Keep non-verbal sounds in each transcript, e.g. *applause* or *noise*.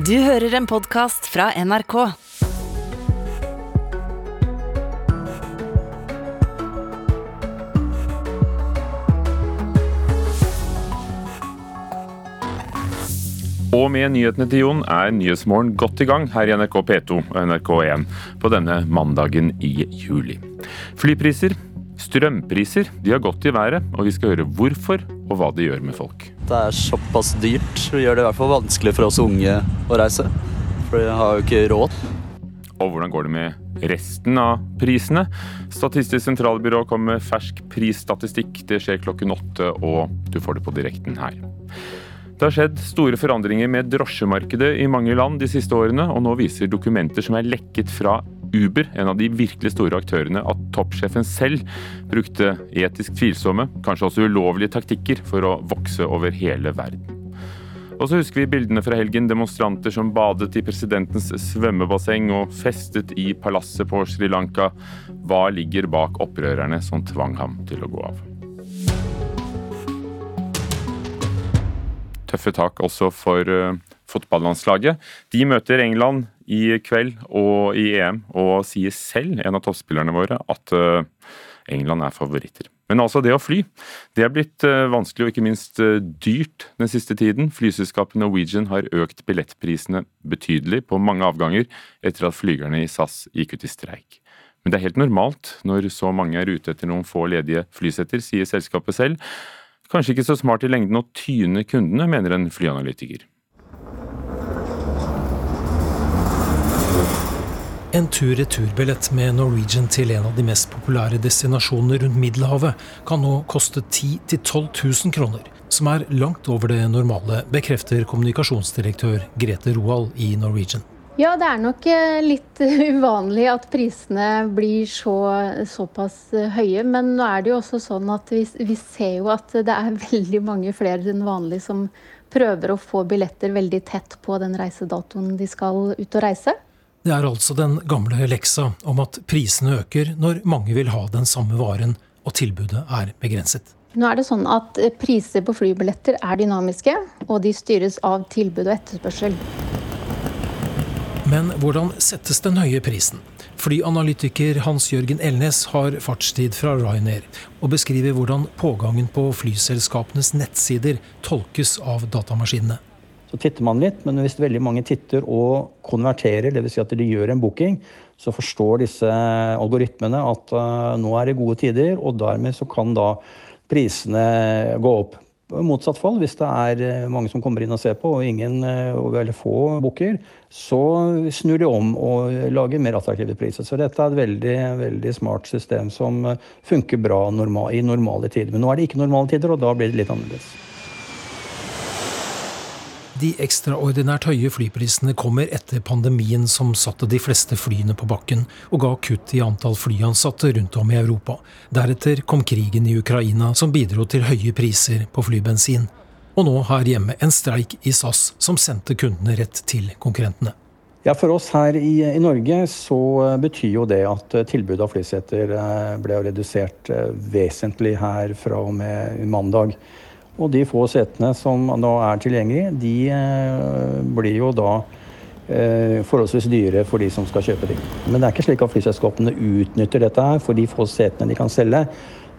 Du hører en podkast fra NRK. Og med nyhetene til Jon er Nyhetsmorgen godt i gang her i NRK P2 og NRK1 på denne mandagen i juli. Flypriser, strømpriser, de har gått i været, og vi skal høre hvorfor og hva det gjør med folk. Det er såpass dyrt, det gjør det i hvert fall vanskelig for oss unge å reise. For vi har jo ikke råd. Og hvordan går det med resten av prisene? Statistisk sentralbyrå kommer med fersk prisstatistikk. Det skjer klokken åtte, og du får det på direkten her. Det har skjedd store forandringer med drosjemarkedet i mange land de siste årene, og nå viser dokumenter som er lekket fra Uber, en av de virkelig store aktørene, at toppsjefen selv brukte etisk tvilsomme, kanskje også ulovlige taktikker for å vokse over hele verden. Og så husker vi bildene fra helgen. Demonstranter som badet i presidentens svømmebasseng og festet i palasset på Sri Lanka. Hva ligger bak opprørerne som tvang ham til å gå av? tøffe tak også for uh, fotballandslaget. De møter England i kveld og i EM, og sier selv, en av toppspillerne våre, at uh, England er favoritter. Men altså, det å fly, det er blitt uh, vanskelig og ikke minst dyrt den siste tiden. Flyselskapet Norwegian har økt billettprisene betydelig på mange avganger etter at flygerne i SAS gikk ut i streik. Men det er helt normalt når så mange er ute etter noen få ledige flysetter, sier selskapet selv. Kanskje ikke så smart i lengden å tyne kundene, mener en flyanalytiker. En tur-retur-billett med Norwegian til en av de mest populære destinasjonene rundt Middelhavet kan nå koste 10 000-12 000 kroner, som er langt over det normale, bekrefter kommunikasjonsdirektør Grete Roald i Norwegian. Ja, det er nok eh, litt *laughs* uvanlig at prisene blir så, såpass eh, høye. Men nå er det jo også sånn at vi, vi, ser jo at det er *laughs* veldig mange flere enn vanlig som prøver å få billetter veldig tett på den reisedatoen de skal ut og reise. Det er altså den gamle leksa om at prisene øker når mange vil ha den samme varen og tilbudet er begrenset. Nå er det sånn at Priser på flybilletter er dynamiske, og de styres av tilbud og etterspørsel. Men hvordan settes den høye prisen? Flyanalytiker Hans-Jørgen Elnes har fartstid fra Ryanair, og beskriver hvordan pågangen på flyselskapenes nettsider tolkes av datamaskinene. Så titter man litt, men hvis veldig mange titter og konverterer, dvs. Si at de gjør en booking, så forstår disse algoritmene at uh, nå er det gode tider, og dermed så kan da prisene gå opp I motsatt fall, hvis det er eh, mange som kommer inn og ser på, og ingen eh, veldig få booker, så snur de om og lager mer attraktive priser. Så dette er et veldig, veldig smart system som funker bra normal, i normale tider. Men nå er det ikke normale tider, og da blir det litt annerledes. De ekstraordinært høye flyprisene kommer etter pandemien som satte de fleste flyene på bakken og ga kutt i antall flyansatte rundt om i Europa. Deretter kom krigen i Ukraina som bidro til høye priser på flybensin. Og nå her hjemme en streik i SAS som sendte kundene rett til konkurrentene. Ja, For oss her i, i, Norge så betyr jo det at tilbudet av flyseter eh, ble redusert eh, vesentlig her fra og med mandag. Og de få setene som da er tilgjengelige, de eh, blir jo da eh, forholdsvis dyre for de som skal kjøpe dem. Men det er ikke slik at flyselskapene utnytter dette her for de få setene de kan selge.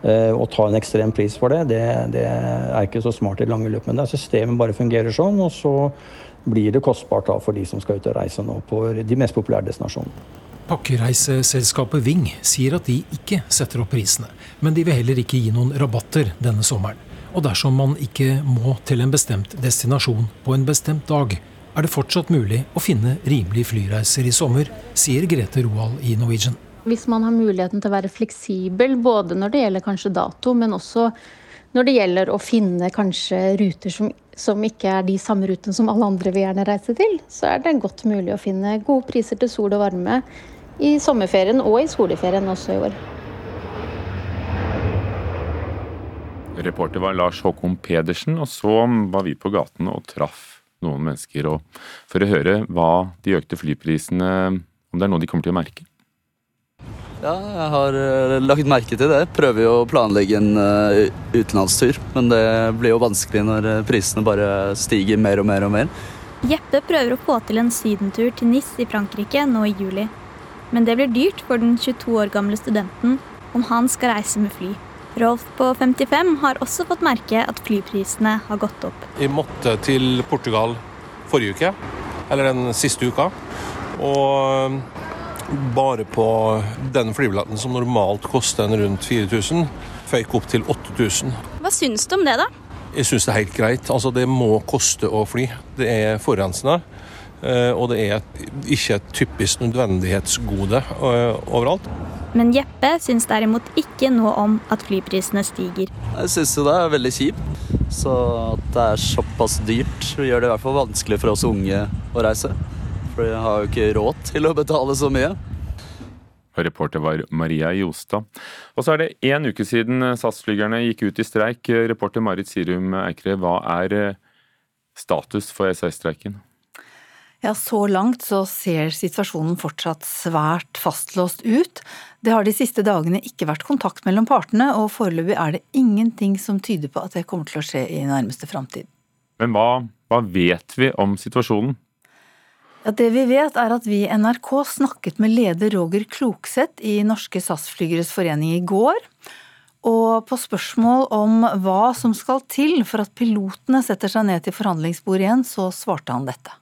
Å og ta en ekstrem pris for det, det, det er ikke så smart i det lange løp. Men det er systemet bare fungerer sånn, og så blir det kostbart da for de som skal ut og reise nå på de mest populære destinasjonene. Pakkereiseselskapet Ving sier at de ikke setter opp prisene, men de vil heller ikke gi noen rabatter denne sommeren. Og dersom man ikke må til en bestemt destinasjon på en bestemt dag, er det fortsatt mulig å finne rimelige flyreiser i sommer, sier Grete Roald i Norwegian. Hvis man har muligheten til å være fleksibel, både når det gjelder kanskje dato, men også når det gjelder å finne kanskje ruter som, som ikke er de samme rutene som alle andre vil gjerne reise til, så er det godt mulig å finne gode priser til sol og varme i sommerferien og i skoleferien også i år. Reporter var Lars Håkon Pedersen, og så var vi på gaten og traff noen mennesker. Og for å høre hva de økte flyprisene Om det er noe de kommer til å merke. Ja, jeg har uh, lagt merke til det. Prøver jo å planlegge en uh, utenlandstur. Men det blir jo vanskelig når uh, prisene bare stiger mer og mer og mer. Jeppe prøver å få til en sydentur til NIS i Frankrike nå i juli. Men det blir dyrt for den 22 år gamle studenten om han skal reise med fly. Rolf på 55 har også fått merke at flyprisene har gått opp. Jeg måtte til Portugal forrige uke, eller den siste uka. Og bare på den flybilletten som normalt koster en rundt 4000, føyk opp til 8000. Hva syns du om det, da? Jeg syns det er helt greit. Altså, det må koste å fly. Det er forurensende. Eh, og det er ikke et typisk nødvendighetsgode eh, overalt. Men Jeppe syns derimot ikke noe om at flyprisene stiger. Jeg syns jo det er veldig kjipt. Så at det er såpass dyrt, gjør det i hvert fall vanskelig for oss unge å reise. For vi har jo ikke råd til å betale så mye. Reporter var Maria Jostad. Og så er det én uke siden SAS-flygerne gikk ut i streik. Reporter Marit Sirum Eikre, hva er status for SAS-streiken? Ja, Så langt så ser situasjonen fortsatt svært fastlåst ut. Det har de siste dagene ikke vært kontakt mellom partene, og foreløpig er det ingenting som tyder på at det kommer til å skje i nærmeste framtid. Men hva, hva vet vi om situasjonen? Ja, Det vi vet er at vi i NRK snakket med leder Roger Klokseth i Norske SAS-flygeres forening i går. Og på spørsmål om hva som skal til for at pilotene setter seg ned til forhandlingsbordet igjen, så svarte han dette.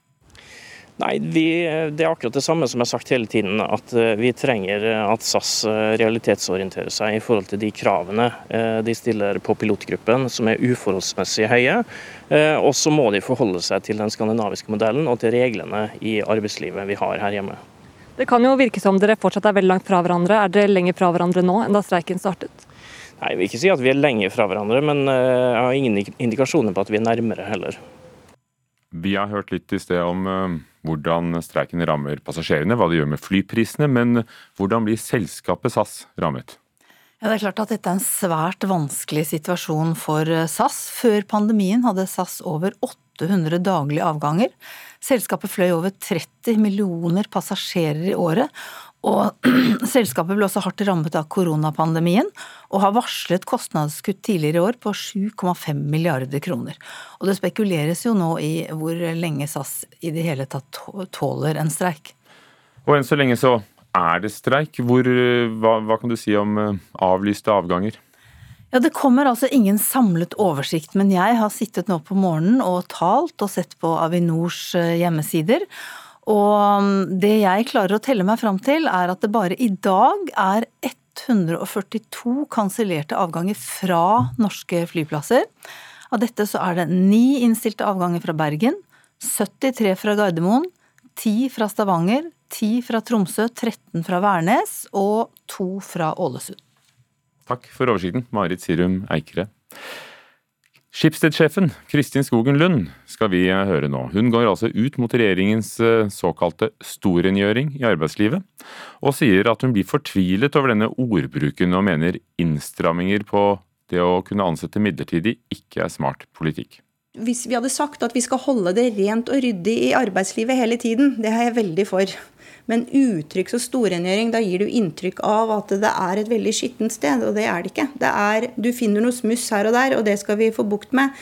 Nei, vi, Det er akkurat det samme som jeg har sagt hele tiden, at eh, vi trenger at SAS eh, realitetsorienterer seg i forhold til de kravene eh, de stiller på pilotgruppen, som er uforholdsmessig høye. Og så må de forholde seg til den skandinaviske modellen og til reglene i arbeidslivet vi har her hjemme. Det kan jo virke som dere fortsatt er veldig langt fra hverandre. Er dere lenger fra hverandre nå enn da streiken startet? Nei, Jeg vil ikke si at vi er lenger fra hverandre, men jeg har ingen indikasjoner på at vi er nærmere heller. Vi har hørt litt i sted om hvordan streiken rammer passasjerene, hva det gjør med flyprisene, men hvordan blir selskapet SAS rammet? Ja, det er klart at dette er en svært vanskelig situasjon for SAS. Før pandemien hadde SAS over 800 daglige avganger. Selskapet fløy over 30 millioner passasjerer i året, og *clears throat* selskapet ble også hardt rammet av koronapandemien, og har varslet kostnadskutt tidligere i år på 7,5 milliarder kroner. Og det spekuleres jo nå i hvor lenge SAS i det hele tatt tåler en streik. Og enn så lenge så er det streik. Hvor, hva, hva kan du si om eh, avlyste avganger? Ja, Det kommer altså ingen samlet oversikt, men jeg har sittet nå på morgenen og talt og sett på Avinors eh, hjemmesider. Og um, det jeg klarer å telle meg fram til, er at det bare i dag er 142 kansellerte avganger fra norske flyplasser. Av dette så er det ni innstilte avganger fra Bergen, 73 fra Gardermoen, 10 fra Stavanger, 10 fra Tromsø, 13 fra Værnes og 2 fra Ålesund. Takk for oversikten, Marit Sirum Eikere. Skipsstedsjefen Kristin Skogen Lund skal vi høre nå. Hun går altså ut mot regjeringens eh, såkalte storrengjøring i arbeidslivet, og sier at hun blir fortvilet over denne ordbruken og mener innstramminger på det å kunne ansette midlertidig ikke er smart politikk. Hvis vi hadde sagt at vi skal holde det rent og ryddig i arbeidslivet hele tiden, det er jeg veldig for. Men uttrykk og storrengjøring, da gir du inntrykk av at det er et veldig skittent sted, og det er det ikke. Det er, du finner noe smuss her og der, og det skal vi få bukt med.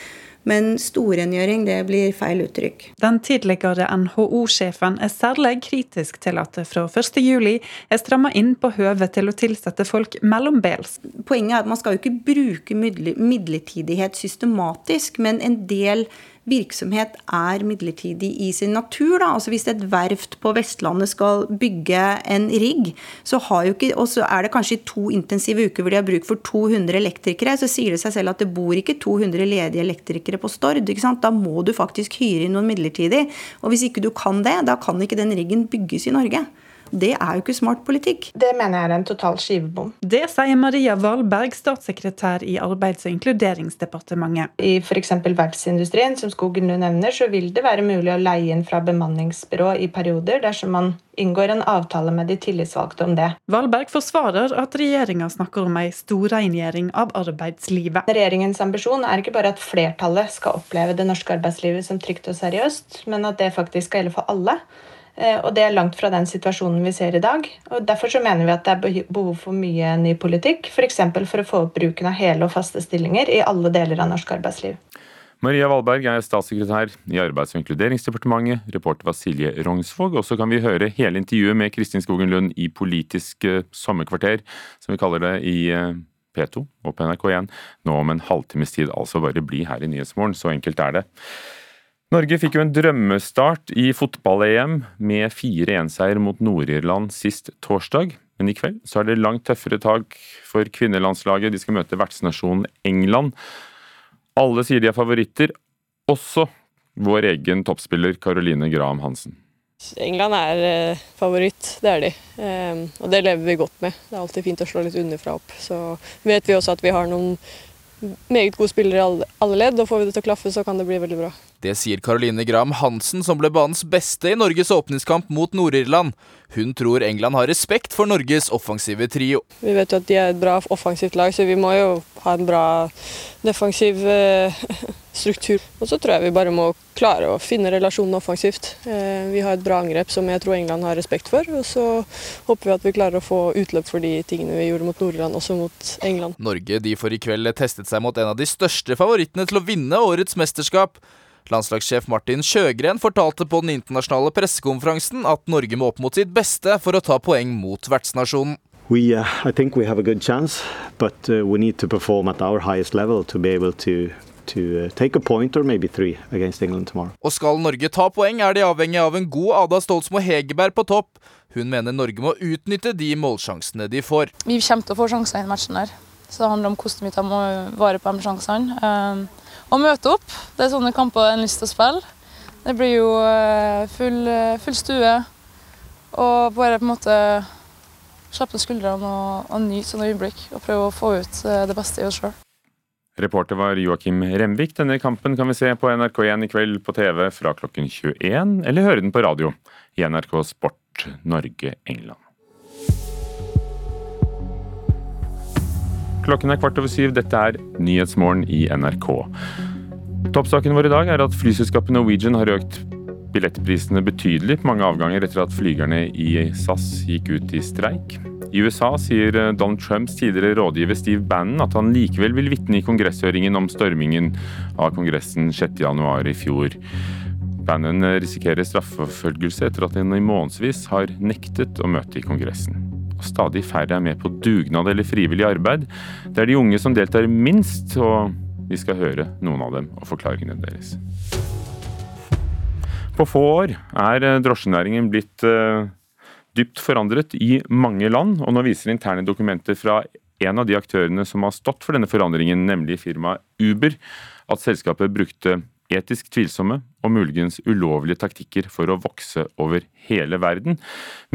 Men storrengjøring, det blir feil uttrykk. Den tidligere NHO-sjefen er særlig kritisk til at det fra 1.7 er stramma inn på høvet til å tilsette folk mellombels. Poenget er at man skal jo ikke bruke midlertidighet systematisk, men en del virksomhet er midlertidig i sin natur. Da. Altså Hvis et verft på Vestlandet skal bygge en rigg, så, ikke, og så er det kanskje to intensive uker hvor de har bruk for 200 elektrikere, så sier det seg selv at det bor ikke 200 ledige elektrikere på Stord. Da må du faktisk hyre inn noen midlertidig. Og hvis ikke du kan det, da kan ikke den riggen bygges i Norge. Det er jo ikke smart politikk. Det mener jeg er en total skivebom. Det sier Maria Valberg, statssekretær i Arbeids- og inkluderingsdepartementet. I f.eks. verftsindustrien, som Skogen nå nevner, så vil det være mulig å leie inn fra bemanningsbyrå i perioder dersom man inngår en avtale med de tillitsvalgte om det. Valberg forsvarer at regjeringa snakker om ei storrengjøring av arbeidslivet. Regjeringens ambisjon er ikke bare at flertallet skal oppleve det norske arbeidslivet som trygt og seriøst, men at det faktisk skal gjelde for alle. Eh, og det er langt fra den situasjonen vi ser i dag. og Derfor så mener vi at det er behov for mye ny politikk. F.eks. for å få opp bruken av hele og faste stillinger i alle deler av norsk arbeidsliv. Maria Valberg er statssekretær i Arbeids- og inkluderingsdepartementet. Reporter var Silje Rognsvåg. Og så kan vi høre hele intervjuet med Kristin Skogen Lund i Politisk eh, sommerkvarter, som vi kaller det i eh, P2 og på NRK1 nå om en halvtimes tid. Altså bare bli her i Nyhetsmorgen, så enkelt er det. Norge fikk jo en drømmestart i fotball-EM med 4-1-seier mot Nord-Irland sist torsdag. Men i kveld så er det langt tøffere tak for kvinnelandslaget. De skal møte vertsnasjonen England. Alle sier de er favoritter, også vår egen toppspiller Caroline Graham Hansen. England er eh, favoritt, det er de. Eh, og det lever vi godt med. Det er alltid fint å slå litt underfra opp. Så vet vi også at vi har noen meget gode spillere i alle ledd, og får vi det til å klaffe, så kan det bli veldig bra. Det sier Caroline Graham Hansen, som ble banens beste i Norges åpningskamp mot Nord-Irland. Hun tror England har respekt for Norges offensive trio. Vi vet jo at de er et bra offensivt lag, så vi må jo ha en bra defensiv eh, *laughs* struktur. Og så tror jeg vi bare må klare å finne relasjonen offensivt. Eh, vi har et bra angrep som jeg tror England har respekt for. Og så håper vi at vi klarer å få utløp for de tingene vi gjorde mot Nord-Irland, også mot England. Norge de får i kveld testet seg mot en av de største favorittene til å vinne årets mesterskap. Landslagssjef Martin Sjøgren fortalte på den internasjonale pressekonferansen at Norge må opp mot sitt beste for å ta poeng mot vertsnasjonen. We, uh, I think we have a good chance, but uh, we need to perform at our highest level to be able to to uh, take a point or maybe three against England tomorrow. Og skal Norge ta poeng, er de avhengig av en god Ada Stoltsmo Hegerberg på topp. Hun mener Norge må utnytte de målsjansene de får. Vi kommer til å få sjanser i denne matchen. her. Så det handler om hvordan vi tar vare på de sjansene. Å møte opp. Det er sånne kamper en har lyst til å spille. Det blir jo eh, full, eh, full stue. Og bare på en måte slappe ned skuldrene og, og nyte sånne øyeblikk. Og prøve å få ut eh, det beste i oss sjøl. Reporter var Joakim Remvik. Denne kampen kan vi se på NRK1 i kveld på TV fra klokken 21, eller høre den på radio i NRK Sport Norge-England. Klokken er kvart over syv. Dette er Nyhetsmorgen i NRK. Toppsaken vår i dag er at flyselskapet Norwegian har økt billettprisene betydelig på mange avganger etter at flygerne i SAS gikk ut i streik. I USA sier Donald Trumps tidligere rådgiver Steve Bannon at han likevel vil vitne i kongresshøringen om stormingen av Kongressen 6.1 i fjor. Bannon risikerer straffeforfølgelse etter at han i månedsvis har nektet å møte i Kongressen og stadig færre er med på dugnad eller frivillig arbeid. Det er de unge som deltar minst, og vi skal høre noen av dem og forklaringene deres. På få år er eh, drosjenæringen blitt uh, dypt forandret i mange land, og nå viser interne dokumenter fra en av de aktørene som har stått for denne forandringen, nemlig firmaet Uber, at selskapet brukte etisk tvilsomme og muligens ulovlige taktikker for å vokse over hele verden,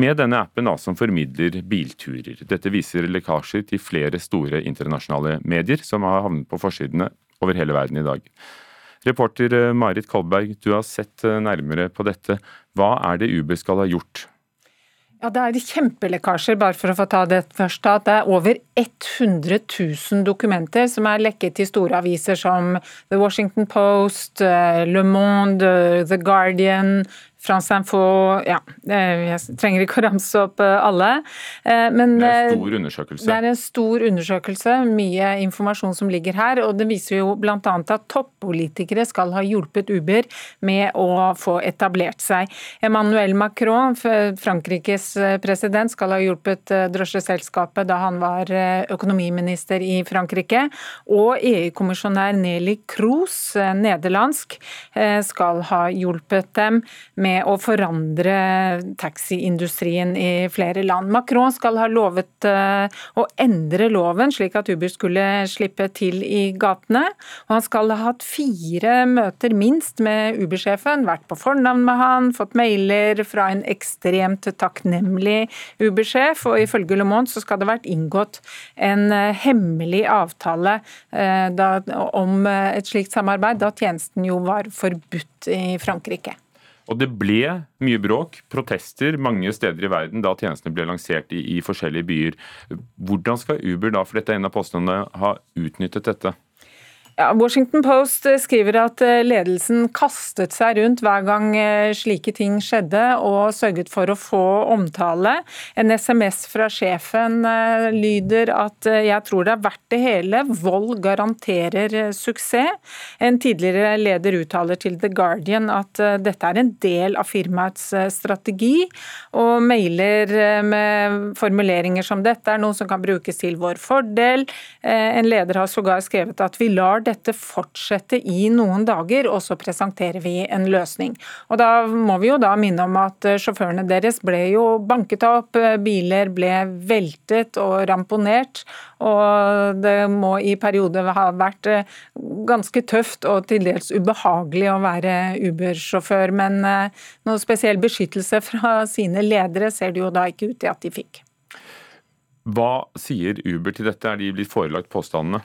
med denne appen som formidler bilturer. Dette viser lekkasjer til flere store internasjonale medier, som har havnet på forsidene over hele verden i dag. Reporter eh, Marit Kolberg, du har sett eh, nærmere på dette. Hva er det Uber skal ha gjort? Ja, Det er kjempelekkasjer, bare for å få ta det først. at Det er over 100 000 dokumenter som er lekket til store aviser som The Washington Post, eh, Le Monde, The Guardian, France Info Ja, jeg trenger ikke å ramse opp eh, alle. Eh, men det er en stor undersøkelse. Det er en stor undersøkelse, mye informasjon som ligger her. Og det viser jo bl.a. at toppolitikere skal ha hjulpet Uber med å få etablert seg. Emmanuel Macron, Frankrikes eh, president, skal ha hjulpet drosjeselskapet da han var økonomiminister i Frankrike. Og EU-kommisjonær Nelly Kroos, nederlandsk, skal ha hjulpet dem med med å forandre taxiindustrien i flere land. Macron skal ha lovet eh, å endre loven slik at Uber skulle slippe til i gatene. Og han skal ha hatt fire møter minst med Uber-sjefen, vært på fornavn med han, fått mailer fra en ekstremt takknemlig Uber-sjef, og ifølge Le Monde så skal det vært inngått en eh, hemmelig avtale eh, da, om et slikt samarbeid, da tjenesten jo var forbudt i Frankrike. Og det ble mye bråk, protester mange steder i verden da tjenestene ble lansert i, i forskjellige byer. Hvordan skal Uber da, for dette er en av postene, ha utnyttet dette? Ja, Washington Post eh, skriver at eh, ledelsen kastet seg rundt hver gang eh, slike ting skjedde, og sørget for å få omtale. En SMS fra sjefen lyder at 'jeg tror det er verdt det hele', vold garanterer suksess. En tidligere leder uttaler til The Guardian at dette er en del av firmaets strategi, og mailer med formuleringer som dette er noe som kan brukes til vår fordel. En leder har sågar skrevet at vi lar dette fortsette i noen dager, og så presenterer vi en løsning. Og Da må vi jo da minne om at eh, sjåførene deres ble jo banket opp, eh, biler ble veltet og ramponert. Og det må i perioder ha vært eh, ganske tøft og til dels ubehagelig å være Uber-sjåfør. Men noe spesiell beskyttelse *laughs* fra sine ledere ser det jo da ikke ut til at de fikk. Hva sier Uber til dette, er de blitt forelagt påstandene?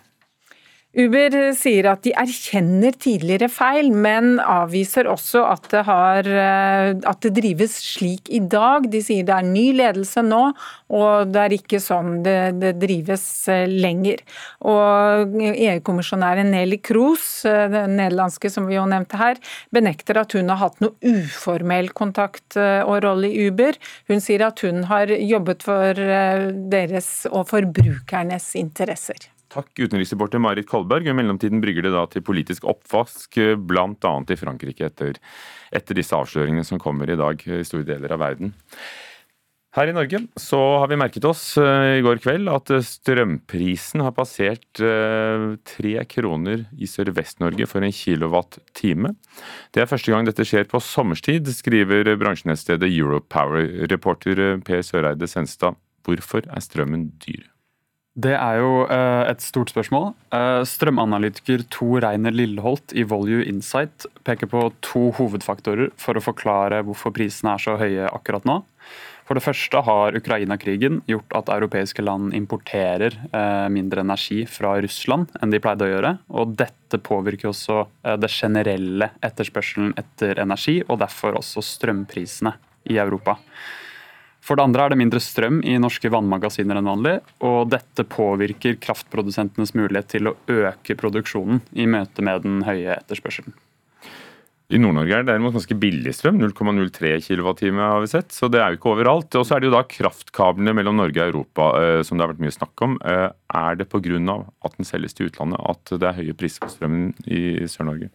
Uber sier at de erkjenner tidligere feil, men avviser også at det, har, eh, at det, drives slik i dag. De sier det er ny ledelse nå, og det er ikke sånn det, det drives eh, lenger. Og EU-kommisjonæren Nelly Kroes, eh, den nederlandske som vi jo nevnte her, benekter at hun har hatt noe uformell kontakt og rolle i Uber. Hun sier at hun har jobbet for deres og forbrukernes interesser. Takk, utenriksreporter Marit Kolberg. I mellomtiden brygger det da til politisk oppvask, bl.a. i Frankrike, etter, etter disse avsløringene som kommer i dag i store deler av verden. Her i Norge så har vi merket oss uh, i går kveld at strømprisen har passert uh, tre kroner i Sør-Vest-Norge for en kilowatt-time. Det er første gang dette skjer på sommerstid, skriver bransjenettstedet Europower. Reporter Per Søreide Senstad, hvorfor er strømmen dyr? Det er jo uh, et stort spørsmål. Uh, strømanalytiker Tor Reiner Lilleholt i Volue Insight peker på to hovedfaktorer for å forklare hvorfor prisene er så høye akkurat nå. For det første har Ukraina-krigen gjort at europeiske land importerer uh, mindre energi fra Russland enn de pleide å gjøre. Og dette påvirker også det generelle etterspørselen etter energi, og derfor også strømprisene i Europa. For det andre er det mindre strøm i norske vannmagasiner enn vanlig, og dette påvirker kraftprodusentenes mulighet til å øke produksjonen i møte med den høye etterspørselen. I Nord-Norge er det derimot ganske billig strøm, 0,03 kWt har vi sett. Så det er jo ikke overalt. Og så er det jo da kraftkablene mellom Norge og Europa eh, som det har vært mye snakk om. Eh, er det pga. at den selges til utlandet at det er høye priser på strømmen i Sør-Norge?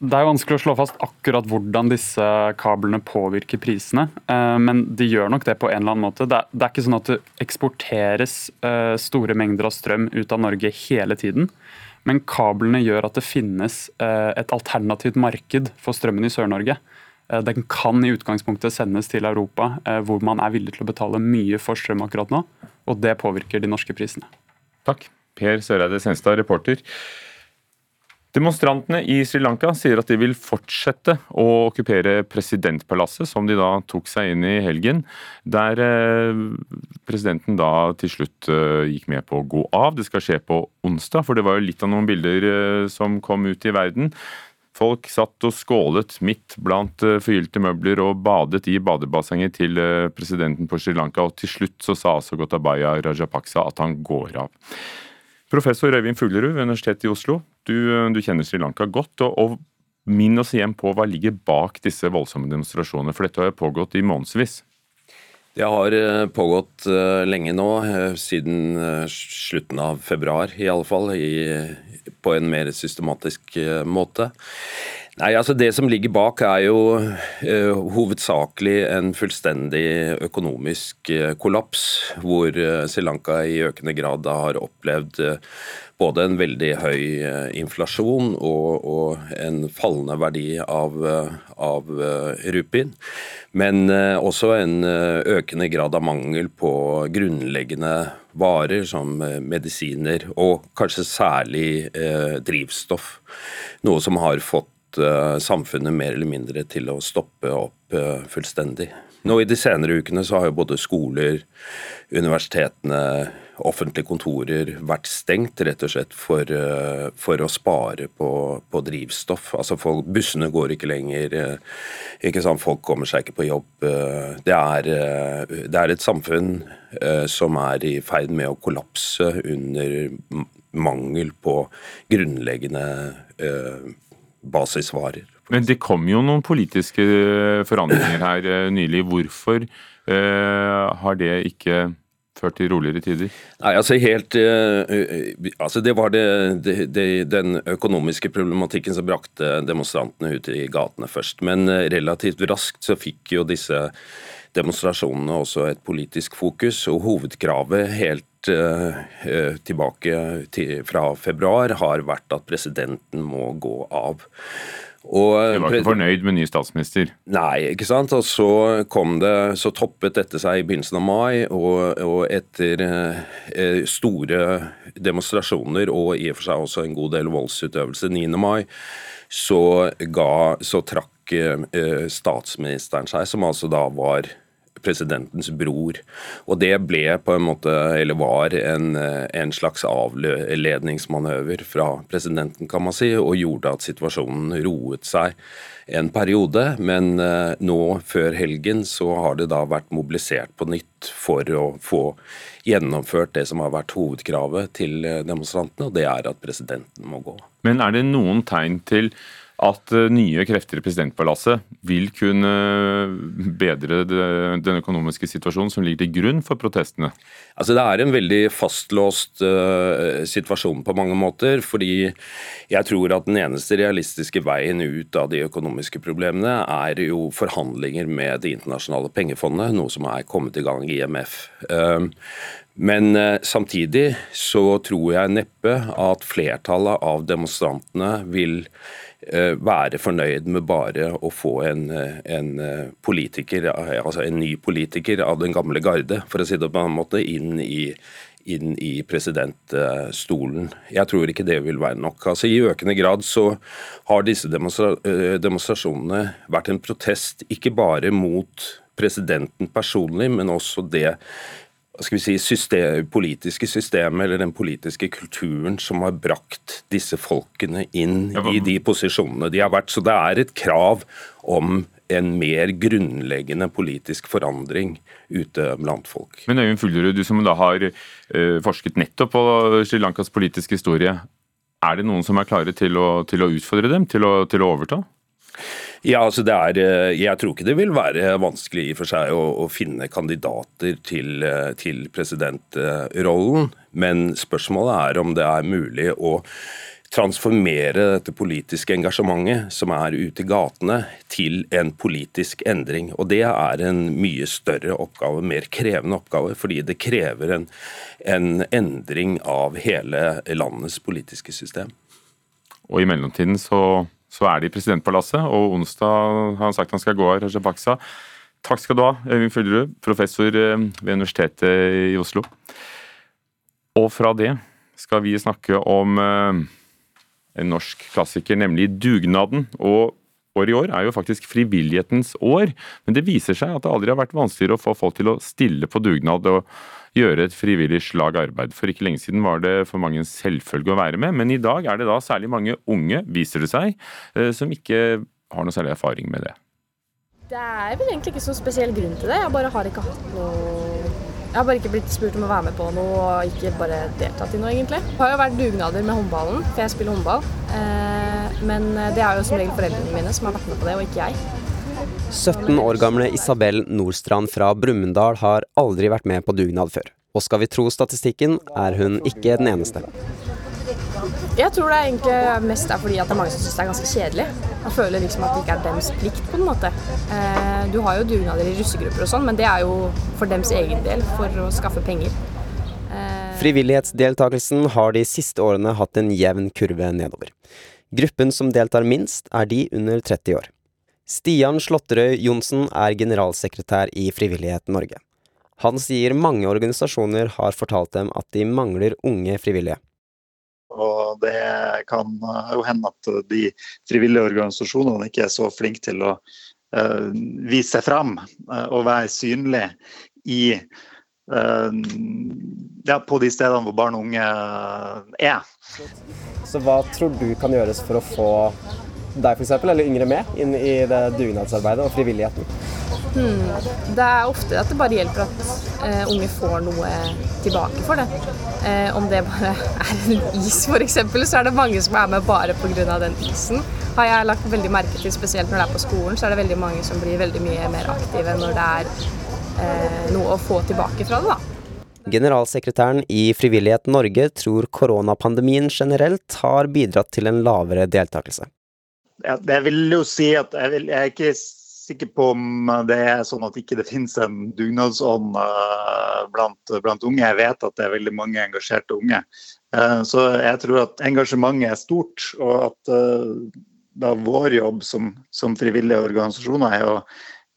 Det er vanskelig å slå fast akkurat hvordan disse kablene påvirker prisene, eh, men de gjør nok det på en eller annen måte. Det er ikke sånn at det eksporteres eh, store mengder av strøm ut av Norge hele tiden. Men kablene gjør at det finnes eh, et alternativt marked for strømmen i Sør-Norge. Den kan i utgangspunktet sendes til Europa, hvor man er villig til å betale mye for strøm akkurat nå. Og det påvirker de norske prisene. Takk. Per Søreide Senstad, reporter. Demonstrantene i Sri Lanka sier at de vil fortsette å okkupere presidentpalasset, som de da tok seg inn i helgen, der eh, presidenten da til slutt eh, gikk med på å gå av. Det skal skje på onsdag, for det var jo litt av noen bilder eh, som kom ut i verden. Folk satt og skålet midt blant forgylte møbler og badet i badebassenget til presidenten på Sri Lanka, og til slutt så sa altså Gotabaya Rajapaksa at han går av. Professor Øyvind Fuglerud ved Universitetet i Oslo, du, du kjenner Sri Lanka godt. og, og Minn oss igjen på hva ligger bak disse voldsomme demonstrasjonene, for dette har pågått i månedsvis. Det har eh, pågått eh, lenge nå, eh, siden slutten av februar i alle fall, i, på en mer systematisk måte. Nei, altså Det som ligger bak, er jo uh, hovedsakelig en fullstendig økonomisk uh, kollaps, hvor uh, Sri Lanka i økende grad har opplevd både en veldig høy inflasjon og, og en fallende verdi av, av rupien, men også en økende grad av mangel på grunnleggende varer som medisiner, og kanskje særlig drivstoff. Noe som har fått uh, samfunnet mer eller mindre til å stoppe opp uh, fullstendig. Nå I de senere ukene så har jo både skoler, universitetene, offentlige kontorer vært stengt rett og slett for, uh, for å spare på, på drivstoff. Altså folk, Bussene går ikke lenger. ikke sant? Folk kommer seg ikke på jobb. Det er, det er et samfunn som er i ferd med å kollapse under mangel på grunnleggende eh, basisvarer. Men det kom jo noen politiske forandringer her eh, nylig. Hvorfor eh, har det ikke ført til roligere tider? Nei, altså helt altså Det var det, det, det, den økonomiske problematikken som brakte demonstrantene ut i gatene først. Men relativt raskt så fikk jo disse demonstrasjonene også et politisk fokus. Og hovedkravet helt tilbake til, fra februar har vært at presidenten må gå av. Og, du var ikke fornøyd med ny statsminister? Nei, ikke sant. Og så kom det, så toppet dette seg i begynnelsen av mai, og, og etter eh, store demonstrasjoner og i og for seg også en god del voldsutøvelse 9. mai, så, ga, så trakk eh, statsministeren seg, som altså da var presidentens bror. Og det ble på en måte, eller var en, en slags avledningsmanøver fra presidenten, kan man si, og gjorde at situasjonen roet seg en periode. Men uh, nå før helgen så har det da vært mobilisert på nytt for å få gjennomført det som har vært hovedkravet til eh, demonstrantene, og det er at presidenten må gå. Men er det noen tegn til at eh, nye krefter i presidentpalasset vil kunne bedre den økonomiske situasjonen som ligger til grunn for protestene? Altså Det er en veldig fastlåst uh, situasjon på mange måter. fordi jeg tror at den eneste realistiske veien ut av de økonomiske problemene er jo forhandlinger med Det internasjonale pengefondet, noe som er kommet i gang i IMF. Men samtidig så tror jeg neppe at flertallet av demonstrantene vil Eh, være fornøyd med bare å få en, eh, en, eh, politiker, altså en ny politiker av den gamle garde, for å si det på en måte, inn i, inn i presidentstolen. Jeg tror ikke det vil være nok. Altså I økende grad så har disse demonstra demonstrasjonene vært en protest ikke bare mot presidenten personlig, men også det skal vi si, system, politiske systemet eller den politiske kulturen som har brakt disse folkene inn i de posisjonene de har vært. Så det er et krav om en mer grunnleggende politisk forandring ute blant folk. Men Øyvind Fullerud, du som da har uh, forsket nettopp på Sri Lankas politiske historie. Er det noen som er klare til å, til å utfordre dem, til å, til å overta? Ja, altså det er, eh, Jeg tror ikke det vil være vanskelig i for seg å, å finne kandidater til, eh, til presidentrollen, men spørsmålet er om det er mulig å transformere dette politiske engasjementet som er ute i gatene, til en politisk endring. Og Det er en mye større oppgave, mer krevende oppgave, fordi det krever en, en endring av hele landets politiske system. Og i mellomtiden så så er det i presidentpalasset, og onsdag har han sagt han skal gå av Rajapaksa. Takk skal du ha, Øyvind Følgerud, professor eh, ved Universitetet i Oslo. Og fra det skal vi snakke om eh, en norsk klassiker, nemlig Dugnaden. Og året i år er jo faktisk frivillighetens år, men det viser seg at det aldri har vært vanskeligere å få folk til å stille på dugnad. og gjøre et frivillig slag arbeid. For ikke lenge siden var det for mange en selvfølge å være med, men i dag er det da særlig mange unge, viser det seg, eh, som ikke har noe særlig erfaring med det. Det er vel egentlig ikke så spesiell grunn til det. Jeg bare har ikke hatt noe jeg har bare ikke blitt spurt om å være med på noe og ikke bare deltatt i noe, egentlig. Det har jo vært dugnader med håndballen, for jeg spiller håndball. Eh, men det er jo som regel foreldrene mine som har vært med på det, og ikke jeg. 17 år gamle Isabel Nordstrand fra Brumunddal har aldri vært med på dugnad før. Og skal vi tro statistikken, er hun ikke den eneste. Jeg tror det er egentlig mest er fordi at det er mange som syns det er ganske kjedelig. Man føler liksom at det ikke er deres plikt, på en måte. Eh, du har jo dugnader i russegrupper og sånn, men det er jo for dems egen del, for å skaffe penger. Eh, Frivillighetsdeltakelsen har de siste årene hatt en jevn kurve nedover. Gruppen som deltar minst, er de under 30 år. Stian Slåtterøy Johnsen er generalsekretær i Frivillighet Norge. Han sier mange organisasjoner har fortalt dem at de mangler unge frivillige. Og det kan jo hende at de frivillige organisasjonene ikke er så flinke til å uh, vise seg fram uh, og være synlige i uh, ja, på de stedene hvor barn og unge er. Så hva tror du kan gjøres for å få deg f.eks., eller yngre med, inn i det dugnadsarbeidet og frivilligheten? Hmm. Det er ofte at det bare hjelper at eh, unge får noe tilbake for det. Eh, om det bare *laughs* er en is f.eks., så er det mange som er med bare pga. den isen. Har jeg lagt veldig merke til, spesielt når det er på skolen, så er det veldig mange som blir veldig mye mer aktive når det er eh, noe å få tilbake fra det. da. Generalsekretæren i Frivillighet Norge tror koronapandemien generelt har bidratt til en lavere deltakelse. Jeg vil jo si at jeg, vil, jeg, er ikke sikker på om det er sånn at ikke det finnes en dugnadsånd uh, blant, blant, unge. Jeg vet at det er veldig mange engasjerte unge. Uh, så jeg tror at engasjementet er stort, og at uh, da vår jobb som, som frivillige organisasjoner er å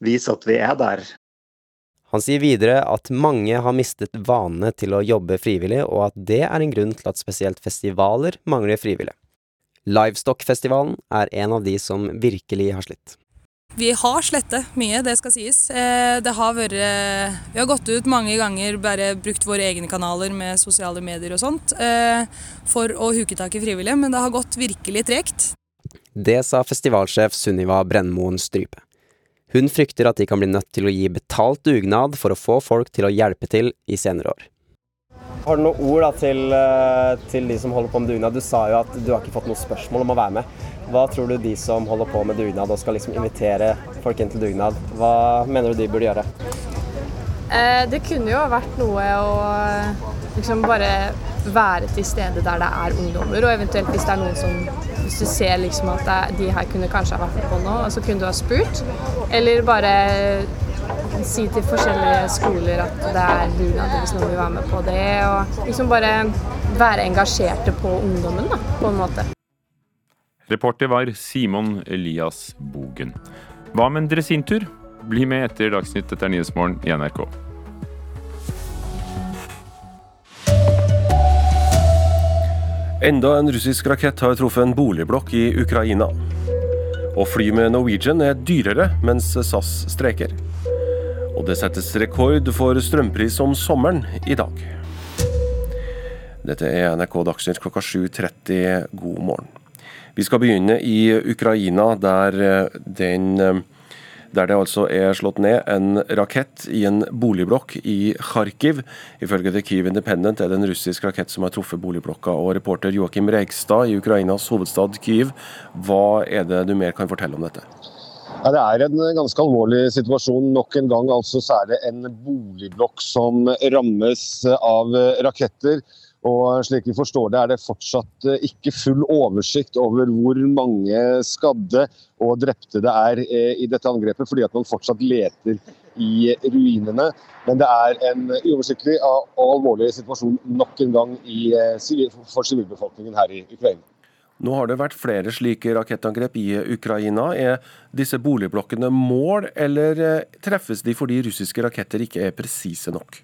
vise at vi er der han sier videre at mange har mistet vanene til å jobbe frivillig, og at det er en grunn til at spesielt festivaler mangler frivillige. Livestock-festivalen er en av de som virkelig har slitt. Vi har slettet mye, det skal sies. Eh, det har vært Vi har gått ut mange ganger, bare brukt våre egne kanaler med sosiale medier og sånt, eh, for å huke tak i frivillige, men det har gått virkelig tregt. Det sa festivalsjef Sunniva Brennmoen Strype. Hun frykter at de kan bli nødt til å gi betalt dugnad for å få folk til å hjelpe til i senere år. Har du noen ord da, til, eh, til, de som holder på med dugnad? Du sa jo at du har ikke fått noe spørsmål om å være med. Hva tror du de som holder på med dugnad og skal liksom invitere folk inn til dugnad, hva mener du de burde gjøre? Eh, det kunne jo vært noe å liksom bare være til stede der det er ungdommer, og eventuelt hvis det er noen som hvis du ser liksom at det, de her kunne kanskje ha vært på noe, så kunne du ha spurt. Eller bare si til forskjellige skoler at det er dugnad hvis noen vil være med på det. Og liksom bare være engasjerte på ungdommen, da, på en måte. Reporter var Simon Elias Bogen. Hva med en dresintur? Bli med etter Dagsnytt etter Nyhetsmorgen i NRK. Enda en russisk rakett har truffet en boligblokk i Ukraina. Å fly med Norwegian er dyrere mens SAS streiker. Og det settes rekord for strømpris om sommeren i dag. Dette er NRK Dagsnytt klokka 7.30. God morgen. Vi skal begynne i Ukraina, der den der det altså er slått ned en rakett i en boligblokk i Kharkiv. Ifølge The Kyiv Independent er det en russisk rakett som har truffet boligblokka. Og reporter Joakim Reigstad i Ukrainas hovedstad Kyiv, hva er det du mer kan fortelle om dette? Ja, det er en ganske alvorlig situasjon. Nok en gang altså så er det en boligblokk som rammes av raketter. Og slik vi forstår det, er det fortsatt eh, ikke full oversikt over hvor mange skadde og drepte det er eh, i dette angrepet, fordi at man fortsatt leter i ruinene. Men det er en uoversiktlig og alvorlig situasjon nok en gang i, eh, for sivilbefolkningen her i Ukraina. Nå har det vært flere slike rakettangrep i Ukraina. Er disse boligblokkene mål, eller treffes de fordi russiske raketter ikke er presise nok?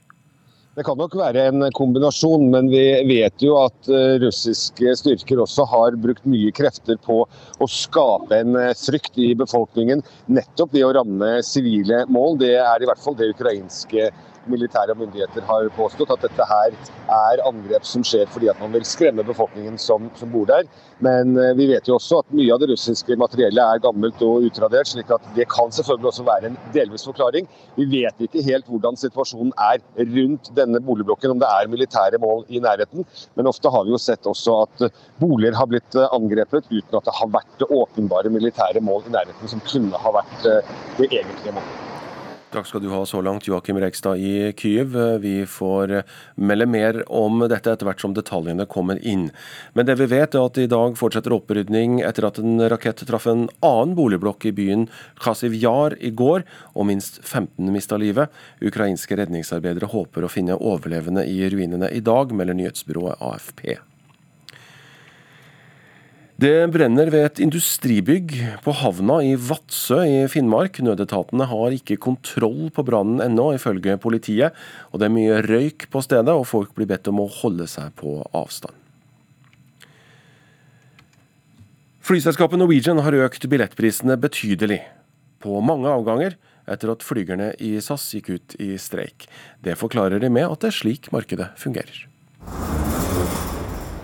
Det kan nok være en kombinasjon, men vi vet jo at eh, russiske styrker også har brukt mye krefter på å skape en eh, frykt i befolkningen, nettopp ved å ramme sivile mål. Det er i hvert fall det ukrainske militære myndigheter har påstått at dette her er angrep som skjer fordi at man vil skremme befolkningen som, som bor der. Men eh, vi vet jo også at mye av det russiske materiellet er gammelt og utradert, slik at det kan selvfølgelig også være en delvis forklaring. Vi vet ikke helt hvordan situasjonen er rundt denne boligblokken, om det er militære mål i nærheten. Men ofte har vi jo sett også at boliger har blitt eh, angrepet uten at det har vært åpenbare militære mål i nærheten som kunne ha vært eh, det egentlige målet. Takk skal du ha så langt, Joakim Rekstad i Kyiv. Vi får melde mer om dette etter hvert som detaljene kommer inn. Men det vi vet er at i dag fortsetter opprydning etter at en rakett traff en annen boligblokk i byen Khasivjar i går, og minst 15 mista livet. Ukrainske redningsarbeidere håper å finne overlevende i ruinene i dag, melder nyhetsbyrået AFP. Det brenner ved et industribygg på havna i Vadsø i Finnmark. Nødetatene har ikke kontroll på brannen ennå, ifølge politiet. Og det er mye røyk på stedet, og folk blir bedt om å holde seg på avstand. Flyselskapet Norwegian har økt billettprisene betydelig på mange avganger etter at flygerne i SAS gikk ut i streik. Det forklarer de med at det er slik markedet fungerer.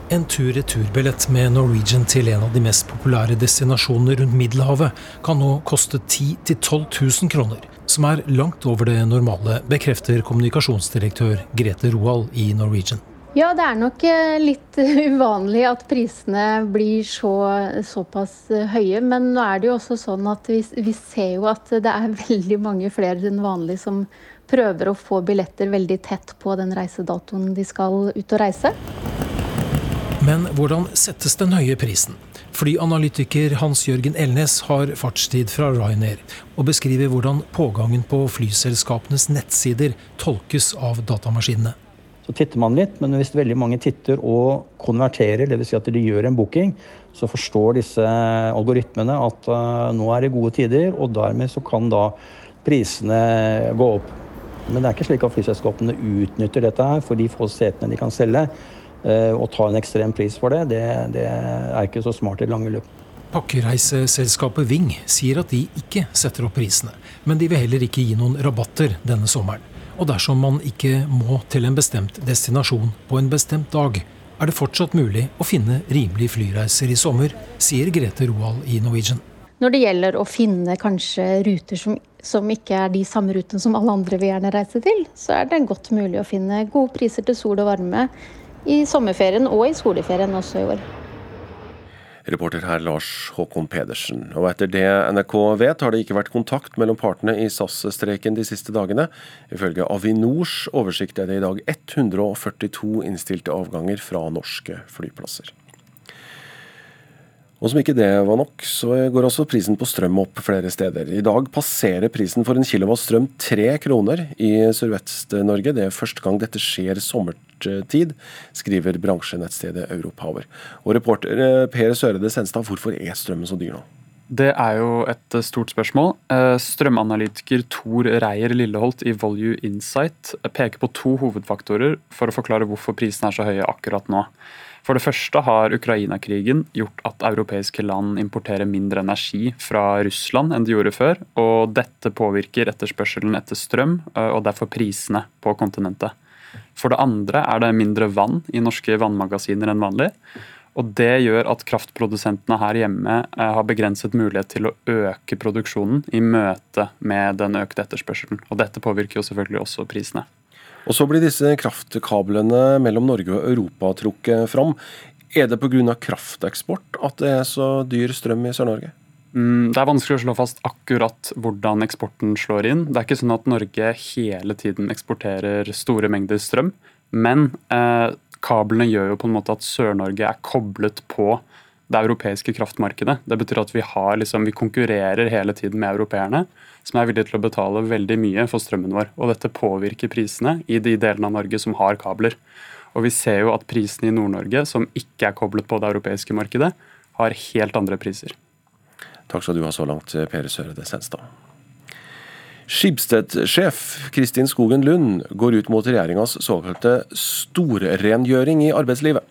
En tur-retur-billett med Norwegian til en av de mest populære destinasjonene rundt Middelhavet kan nå koste 10 000-12 000 kroner, som er langt over det normale, bekrefter kommunikasjonsdirektør Grete Roald i Norwegian. Ja, det er nok eh, litt *laughs* uvanlig at prisene blir så, såpass eh, høye. Men nå er det jo også sånn at vi, vi ser jo at det er *laughs* veldig mange flere enn vanlig som prøver å få billetter veldig tett på den reisedatoen de skal ut og reise. Men hvordan settes den høye prisen? Flyanalytiker Hans-Jørgen Elnes har fartstid fra Ryanair, og beskriver hvordan pågangen på flyselskapenes nettsider tolkes av datamaskinene. Så titter man litt, men hvis veldig mange titter og konverterer, dvs. Si at de gjør en booking, så forstår disse algoritmene at uh, nå er det gode tider, og dermed så kan da prisene gå opp. Men det er ikke slik at flyselskapene utnytter dette her for de få setene de kan selge. Eh, å ta en ekstrem pris for det, det, det er ikke så smart i lange løp. Pakkereiseselskapet Ving sier at de ikke setter opp prisene, men de vil heller ikke gi noen rabatter denne sommeren. Og dersom man ikke må til en bestemt destinasjon på en bestemt dag, er det fortsatt mulig å finne rimelige flyreiser i sommer, sier Grete Roald i Norwegian. Når det gjelder å finne kanskje ruter som, som ikke er de samme rutene som alle andre vil gjerne reise til, så er det godt mulig å finne gode priser til sol og varme i sommerferien og i skoleferien også i år. Reporter her Lars Håkon Pedersen. Og etter det NRK vet, har det ikke vært kontakt mellom partene i SAS-streiken de siste dagene. Ifølge Avinors oversikt er det i dag 142 innstilte avganger fra norske flyplasser. Og som ikke det var nok, så går også prisen på strøm opp flere steder. I dag passerer prisen for en kilowatt strøm tre kroner i Sørvest-Norge. Det er første gang dette skjer sommertid, skriver bransjenettstedet Europower. Og reporter eh, Per Sørede Senstad, hvorfor er strømmen så dyr nå? Det er jo et stort spørsmål. Eh, strømanalytiker Tor Reier Lilleholt i Volue Insight peker på to hovedfaktorer for å forklare hvorfor prisene er så høye akkurat nå. For det første har Ukraina-krigen gjort at europeiske land importerer mindre energi fra Russland enn de gjorde før. og Dette påvirker etterspørselen etter strøm, og derfor prisene på kontinentet. For det andre er det mindre vann i norske vannmagasiner enn vanlig. Og Det gjør at kraftprodusentene her hjemme har begrenset mulighet til å øke produksjonen i møte med den økte etterspørselen. Og Dette påvirker jo selvfølgelig også prisene. Og Så blir disse kraftkablene mellom Norge og Europa trukket fram. Er det pga. krafteksport at det er så dyr strøm i Sør-Norge? Mm, det er vanskelig å slå fast akkurat hvordan eksporten slår inn. Det er ikke sånn at Norge hele tiden eksporterer store mengder strøm. Men eh, kablene gjør jo på en måte at Sør-Norge er koblet på det europeiske kraftmarkedet. Det betyr at vi, har, liksom, vi konkurrerer hele tiden med europeerne som er villige til å betale veldig mye for strømmen vår. Og dette påvirker prisene i de delene av Norge som har kabler. Og vi ser jo at prisene i Nord-Norge, som ikke er koblet på det europeiske markedet, har helt andre priser. Takk skal du ha så langt, Per Sørede Senstad. Skibsted-sjef Kristin Skogen Lund går ut mot regjeringas såkalte storrengjøring i arbeidslivet.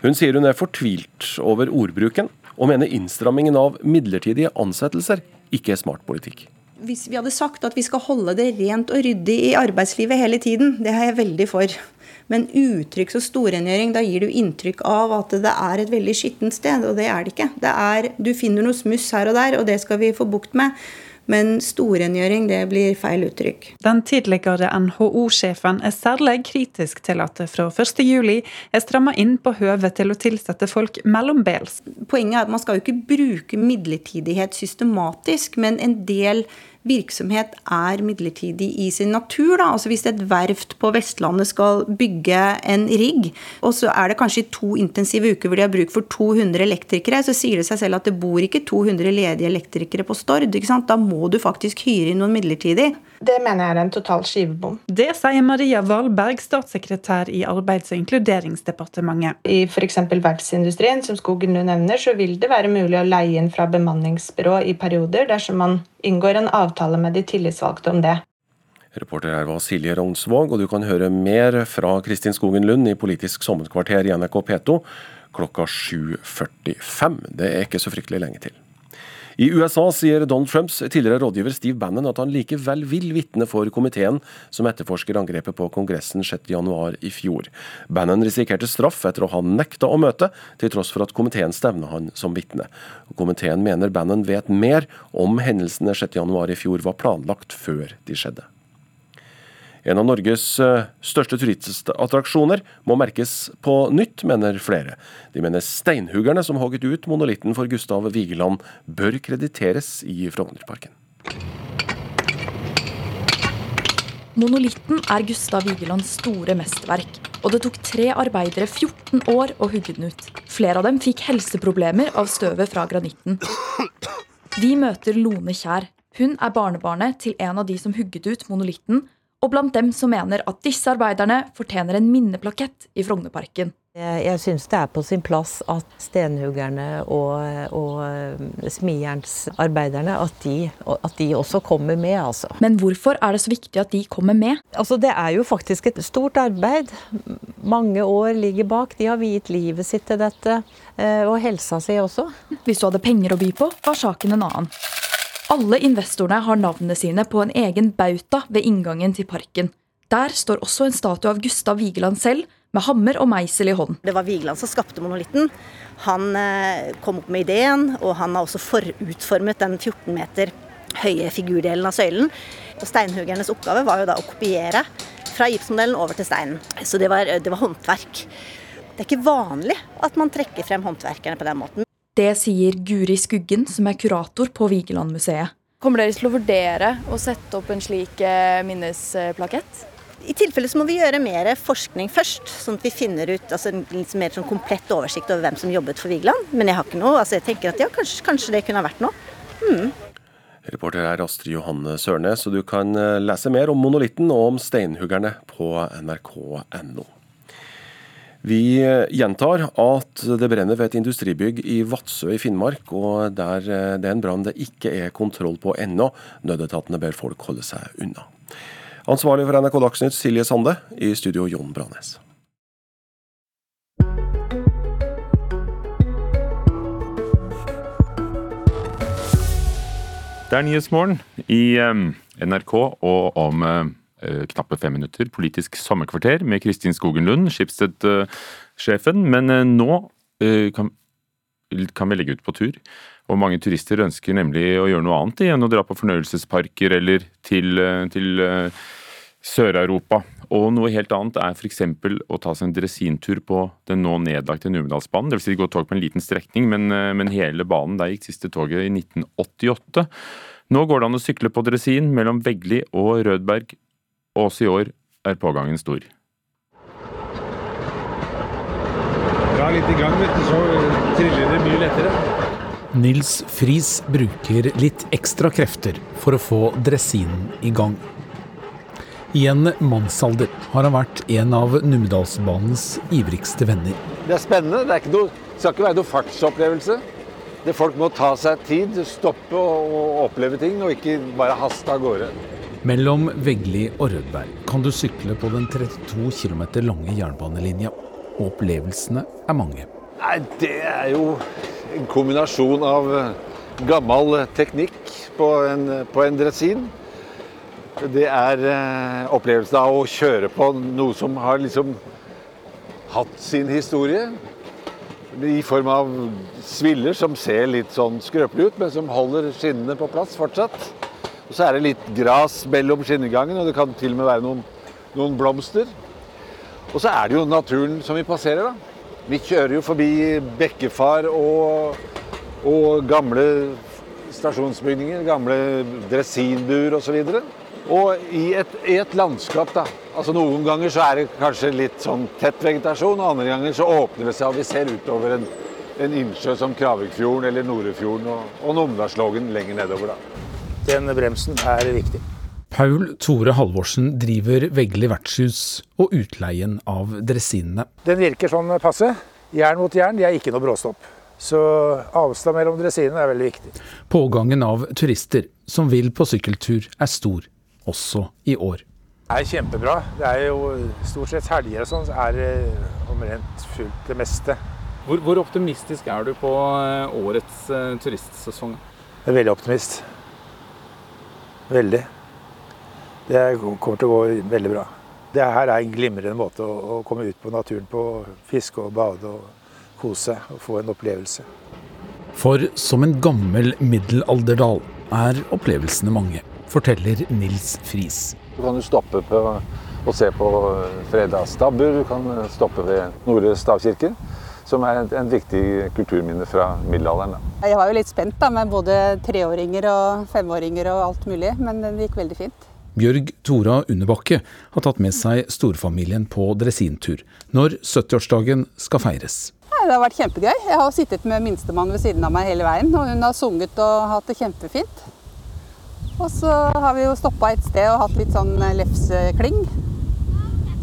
Hun sier hun er fortvilt over ordbruken, og mener innstrammingen av midlertidige ansettelser ikke er smart politikk hvis vi hadde sagt at vi skal holde det rent og ryddig i arbeidslivet hele tiden, det er jeg veldig for. Men uttrykk og storrengjøring, da gir du inntrykk av at det er et veldig skittent sted, og det er det ikke. Det er, du finner noe smuss her og der, og det skal vi få bukt med. Men storrengjøring, det blir feil uttrykk. Den tidligere NHO-sjefen er særlig kritisk til at det fra 1.7 er stramma inn på høvet til å tilsette folk mellombels. Poenget er at man skal jo ikke bruke midlertidighet systematisk, men en del virksomhet er midlertidig i sin natur. Da. Altså Hvis et verft på Vestlandet skal bygge en rigg, og så er det kanskje i to intensive uker hvor de har bruk for 200 elektrikere, så sier det seg selv at det bor ikke 200 ledige elektrikere på Stord. Da må du faktisk hyre inn noen midlertidig. Det mener jeg er en total skivebom. Det sier Maria Valberg, statssekretær i Arbeids- og inkluderingsdepartementet. I f.eks. verftsindustrien, som Skogen nå nevner, så vil det være mulig å leie inn fra bemanningsbyrå i perioder dersom man inngår en avtale med de tillitsvalgte om det. Reporter her var Silje Rognsvåg, og du kan høre mer fra Kristin Skogen Lund i Politisk sommerkvarter i NRK P2 klokka 7.45. Det er ikke så fryktelig lenge til. I USA sier Donald Trumps tidligere rådgiver Steve Bannon at han likevel vil vitne for komiteen som etterforsker angrepet på Kongressen 6.1 i fjor. Bannon risikerte straff etter å ha nekta å møte, til tross for at komiteen stevna han som vitne. Komiteen mener Bannon vet mer om hendelsene 6.1 i fjor var planlagt før de skjedde. En av Norges eh, største turistattraksjoner må merkes på nytt, mener flere. De mener steinhuggerne som hogget ut monolitten for Gustav Vigeland, bør krediteres i Frognerparken. Monolitten er Gustav Vigelands store mesterverk, og det tok tre arbeidere 14 år å hugge den ut. Flere av dem fikk helseproblemer av støvet fra granitten. Vi møter Lone Kjær. Hun er barnebarnet til en av de som hugget ut monolitten, og blant dem som mener at disse arbeiderne fortjener en minneplakett i Frognerparken. Jeg syns det er på sin plass at stenhuggerne og, og smijernsarbeiderne at de, at de også kommer med, altså. Men hvorfor er det så viktig at de kommer med? Altså, Det er jo faktisk et stort arbeid. Mange år ligger bak. De har viet livet sitt til dette. eh, Og helsa si også. Hvis du hadde penger å by på, var saken en annen. Alle investorene har navnene sine på en egen bauta ved inngangen til parken. Der står også en statue av Gustav Vigeland selv, med hammer og meisel i hånd. Det var Vigeland som skapte monolitten. Han eh, kom opp med ideen, og han har også forutformet den 14 meter høye figurdelen av søylen. Og Steinhuggernes oppgave var jo da å kopiere fra gipsmodellen over til steinen. Så det var, det var håndverk. Det er ikke vanlig at man trekker frem håndverkerne på den måten. Det sier Guri Skuggen, som er kurator på Vigelandmuseet. Kommer dere til å vurdere å sette opp en slik eh, minnesplakett? I tilfelle så må vi gjøre mer forskning først, sånn at vi finner ut altså, en litt mer sånn komplett oversikt over hvem som jobbet for Vigeland. Men jeg har ikke noe, altså jeg tenker at ja, kanskje, kanskje det kunne ha vært noe. Mm. Reporter er Astrid Johanne Sørnes, og du kan eh, lese mer om monolitten og om steinhuggerne på nrk.no. Vi eh, gjentar at det brenner ved et industribygg i Vadsø i Finnmark, og der eh, det er en brann det ikke er kontroll på ennå. Nødetatene ber folk holde seg unna. Ansvarlig for NRK Dagsnytt, Silje Sande. I studio, Jon Branes. Det er Nyhetsmorgen i eh, NRK og om knappe fem minutter Politisk sommerkvarter med Kristin Skogen Lund, Schibsted-sjefen. Men eh, nå eh, kan, kan vi legge ut på tur. Og mange turister ønsker nemlig å gjøre noe annet enn å dra på fornøyelsesparker eller til, eh, til eh, Sør-Europa. Og noe helt annet er f.eks. å ta seg en dresintur på den nå nedlagte Numedalsbanen. Dvs. Si gå tog på en liten strekning, men, eh, men hele banen. Der gikk siste toget i 1988. Nå går det an å sykle på dresin mellom Vegli og Rødberg, også i år er pågangen stor. Dra litt i gang, vet du, så triller det mye lettere. Nils Friis bruker litt ekstra krefter for å få dressinen i gang. I en mannsalder har han vært en av Numedalsbanens ivrigste venner. Det er spennende. Det, er ikke noe, det skal ikke være noe fartsopplevelse. Det Folk må ta seg tid, stoppe og, og oppleve ting, og ikke bare haste av gårde. Mellom Veggli og Rødberg kan du sykle på den 32 km lange jernbanelinja. Og opplevelsene er mange. Nei, Det er jo en kombinasjon av gammel teknikk på en, på en dresin. Det er eh, opplevelsen av å kjøre på noe som har liksom hatt sin historie. I form av sviller som ser litt sånn skrøpelige ut, men som holder skinnene på plass fortsatt. Og så er det litt gras mellom skinnegangen, og det kan til og med være noen, noen blomster. Og så er det jo naturen som vi passerer, da. Vi kjører jo forbi bekkefar og, og gamle stasjonsbygninger, gamle dresinbuer osv. Og, så og i et, i et, landskap, da. Altså Noen ganger så er det kanskje litt sånn tett vegetasjon, og andre ganger så åpner det seg og vi ser utover en, en innsjø som Kravikfjorden eller Norefjorden og, og Numedalslågen lenger nedover. da. Den bremsen er viktig. Paul Tore Halvorsen driver Veggli vertshus og utleien av dresinene. Den virker sånn passe. Jern mot jern, de er ikke noe bråstopp. Så avstand mellom dresinene er veldig viktig. Pågangen av turister som vil på sykkeltur er stor, også i år. Det er kjempebra. Det er jo stort sett helger og sånn, så er det omtrent fullt det meste. Hvor, hvor, optimistisk er du på årets uh, turistsesong? Jeg er veldig optimist. Veldig. Det kommer til å gå veldig bra. Det her er en glimrende måte å, komme ut på naturen på. Fiske og bade og kose seg og få en opplevelse. For som en gammel middelalderdal er opplevelsene mange, forteller Nils Friis. Du kan jo stoppe på og se på freda stabbur. Du kan stoppe ved Nordre stavkirke, som er en, en viktig kulturminne fra middelalderen. Da. Jeg var jo litt spent da, med både treåringer og femåringer og alt mulig, men det gikk veldig fint. Bjørg Tora Underbakke har tatt med seg storfamilien på dresintur når 70-årsdagen skal feires. Det har vært kjempegøy. Jeg har sittet med minstemann ved siden av meg hele veien, og hun har sunget og hatt det kjempefint. Og så har vi jo stoppa et sted og hatt litt sånn lefsekling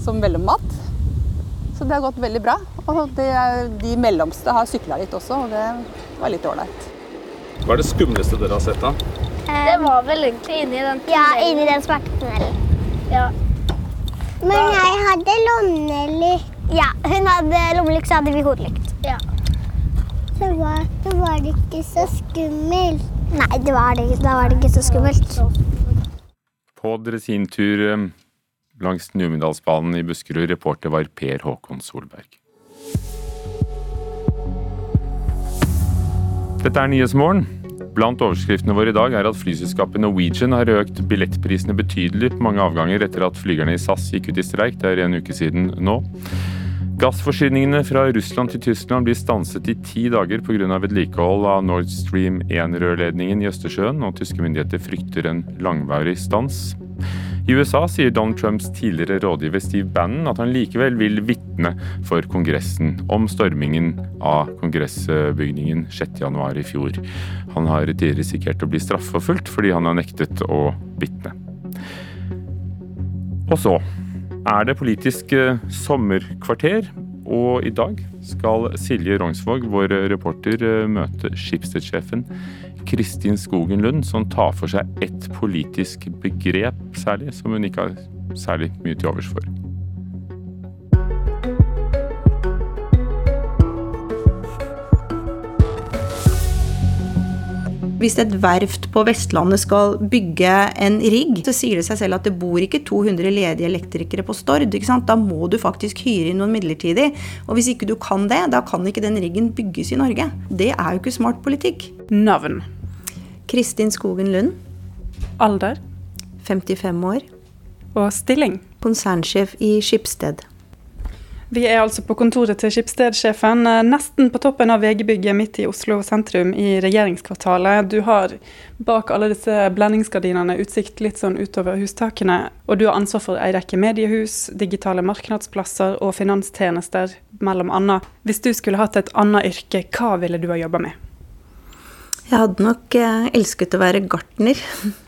som mellommat. Så det har gått veldig bra. Og det, de mellomste har sykla litt også, og det var litt ålreit. Hva er det skumleste dere har sett, da? Det var vel egentlig inni den tunnelen. Ja, inni den smertetunnelen. Ja. Men jeg hadde lommelykt. Ja, hun hadde lommelykt, så hadde vi hodelykt. Ja. Så var, så var det ikke så skummelt. Nei, det var det, da var det ikke så skummelt. På dresintur eh, langs Numedalsbanen i Buskerud, reporter var Per Håkon Solberg. Dette er Nyhetsmorgen. Blant overskriftene våre i dag er at flyselskapet Norwegian har økt billettprisene betydelig på mange avganger etter at flygerne i SAS gikk ut i streik. Det er en uke siden nå. Gassforsyningene fra Russland til Tyskland blir stanset i ti dager pga. vedlikehold av Nord Stream 1-rørledningen i Østersjøen, og tyske myndigheter frykter en langvarig stans. I USA sier Donald Trumps tidligere rådgiver Steve Bannon at han likevel vil vitne for Kongressen om stormingen av kongressbygningen 6.1 i fjor. Han har tidligere risikert å bli straffeforfulgt fordi han har nektet å vitne. Og så er det politisk sommerkvarter, og i dag skal Silje Rongsvåg, vår reporter, møte Schibsted-sjefen Kristin Skogen Lund, som tar for seg ett politisk begrep særlig, som hun ikke har særlig mye til overs for. Hvis et verft på Vestlandet skal bygge en rigg, så sier det seg selv at det bor ikke 200 ledige elektrikere på Stord. Da må du faktisk hyre inn noen midlertidig. Og hvis ikke du kan det, da kan ikke den riggen bygges i Norge. Det er jo ikke smart politikk. Navn? Kristin Skogen Lund. Alder? 55 år. Og stilling? Konsernsjef i Skipsted. Vi er altså på kontoret til Skipsted-sjefen, nesten på toppen av VG-bygget midt i Oslo sentrum, i regjeringskvartalet. Du har bak alle disse blendingsgardinene utsikt litt sånn utover hustakene. Og du har ansvar for ei rekke mediehus, digitale markedsplasser og finanstjenester, mellom annet. Hvis du skulle hatt et annet yrke, hva ville du ha jobba med? Jeg hadde nok elsket å være gartner. *laughs*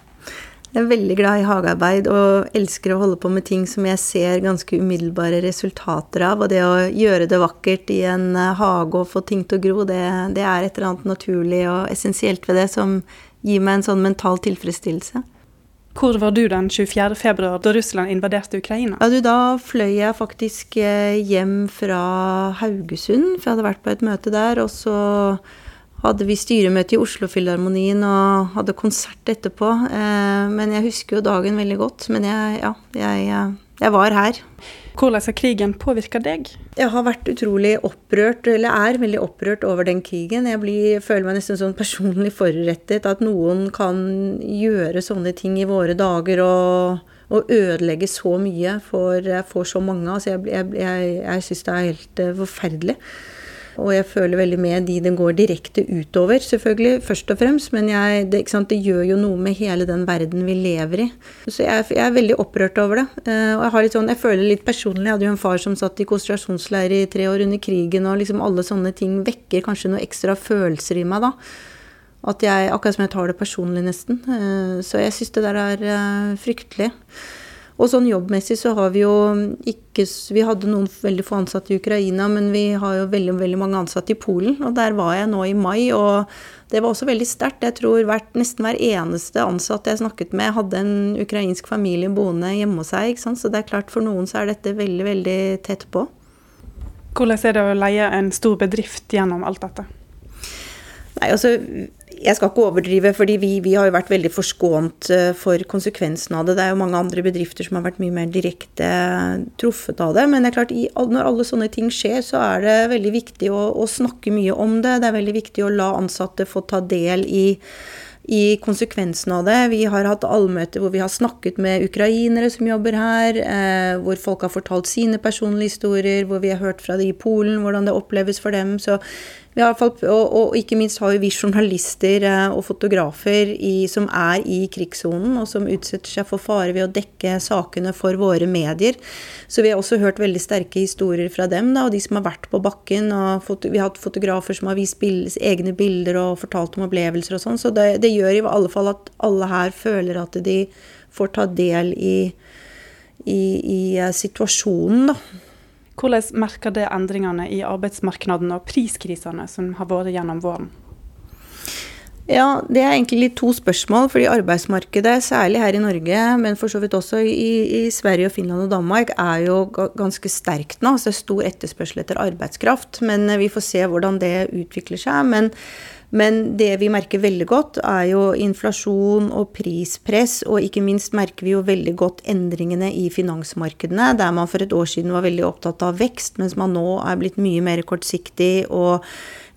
Jeg er veldig glad i hagearbeid og elsker å holde på med ting som jeg ser ganske umiddelbare resultater av. Og det å gjøre det vakkert i en hage og få ting til å gro, det, det er et eller annet naturlig og essensielt ved det som gir meg en sånn mental tilfredsstillelse. Hvor var du den 24. februar da Russland invaderte Ukraina? Ja, du, da fløy jeg faktisk hjem fra Haugesund, for jeg hadde vært på et møte der. Og så hadde vi styremøte i Oslo-filharmonien og hadde konsert etterpå. Men jeg husker jo dagen veldig godt. Men jeg, ja, jeg, jeg var her. Hvordan har krigen påvirka deg? Jeg har vært utrolig opprørt, eller er veldig opprørt over den krigen. Jeg blir, føler meg nesten sånn personlig forurettet. At noen kan gjøre sånne ting i våre dager og, og ødelegge så mye for, for så mange. Altså jeg jeg, jeg, jeg syns det er helt forferdelig. Og jeg føler veldig med de det går direkte utover, selvfølgelig, først og fremst. Men jeg, det, det, gjør jo noe med hele den verden vi lever i. Så jeg, jeg er veldig opprørt over det. Og jeg, har litt sånn, jeg føler litt personlig. Jeg hadde jo en far som satt i konsentrasjonsleir i tre år under krigen, og liksom alle sånne ting vekker kanskje noe ekstra følelser i meg da. At jeg, akkurat som jeg tar det personlig, nesten. Så jeg syns det der er fryktelig. Og sånn jobbmessig så har vi jo ikke Vi hadde noen veldig få ansatte i Ukraina, men vi har jo veldig, veldig mange ansatte i Polen. Og der var jeg nå i mai, og det var også veldig sterkt. Jeg tror hvert, nesten hver eneste ansatte jeg snakket med, hadde en ukrainsk familie boende hjemme hos seg. Så det er klart for noen så er dette veldig, veldig tett på. Hvordan er det å leie en stor bedrift gjennom alt dette? Nei, altså jeg skal ikke overdrive, fordi vi, vi, har jo vært veldig forskånt eh, for konsekvensen av det. Det er jo mange andre bedrifter som har vært mye mer direkte truffet av det. Men det er klart, når alle sånne ting skjer, så er det veldig viktig å, å snakke mye om det. Det er veldig viktig å la ansatte få ta del i i konsekvensen av det. Vi har hatt allmøter hvor vi har snakket med ukrainere som jobber her, eh, hvor folk har fortalt sine personlige historier, hvor vi har hørt fra de i Polen hvordan det oppleves for dem. Så Fall, og, og, ikke minst har vi journalister eh, og fotografer i, som er i krigssonen, og som utsetter seg for fare ved å dekke sakene for våre medier. Så vi har også hørt veldig sterke historier fra dem, da, og de som har vært på bakken. Vi har hatt fotografer som har vist bilder, egne bilder og fortalt om opplevelser og sånn. Så det, det, gjør i alle fall at alle her føler at de får ta del i, i, i eh, situasjonen, da. Hvordan merker det endringene i arbeidsmarkedene og priskrisene som har vært gjennom våren? Ja, Det er egentlig to spørsmål. fordi Arbeidsmarkedet, særlig her i Norge, men for så vidt også i, i Sverige, og Finland og Danmark, er jo ganske sterkt nå. Så det er stor etterspørsel etter arbeidskraft. Men vi får se hvordan det utvikler seg. Men men det vi merker veldig godt, er jo inflasjon og prispress, og ikke minst merker vi jo veldig godt endringene i finansmarkedene, der man for et år siden var veldig opptatt av vekst, mens man nå er blitt mye mer kortsiktig og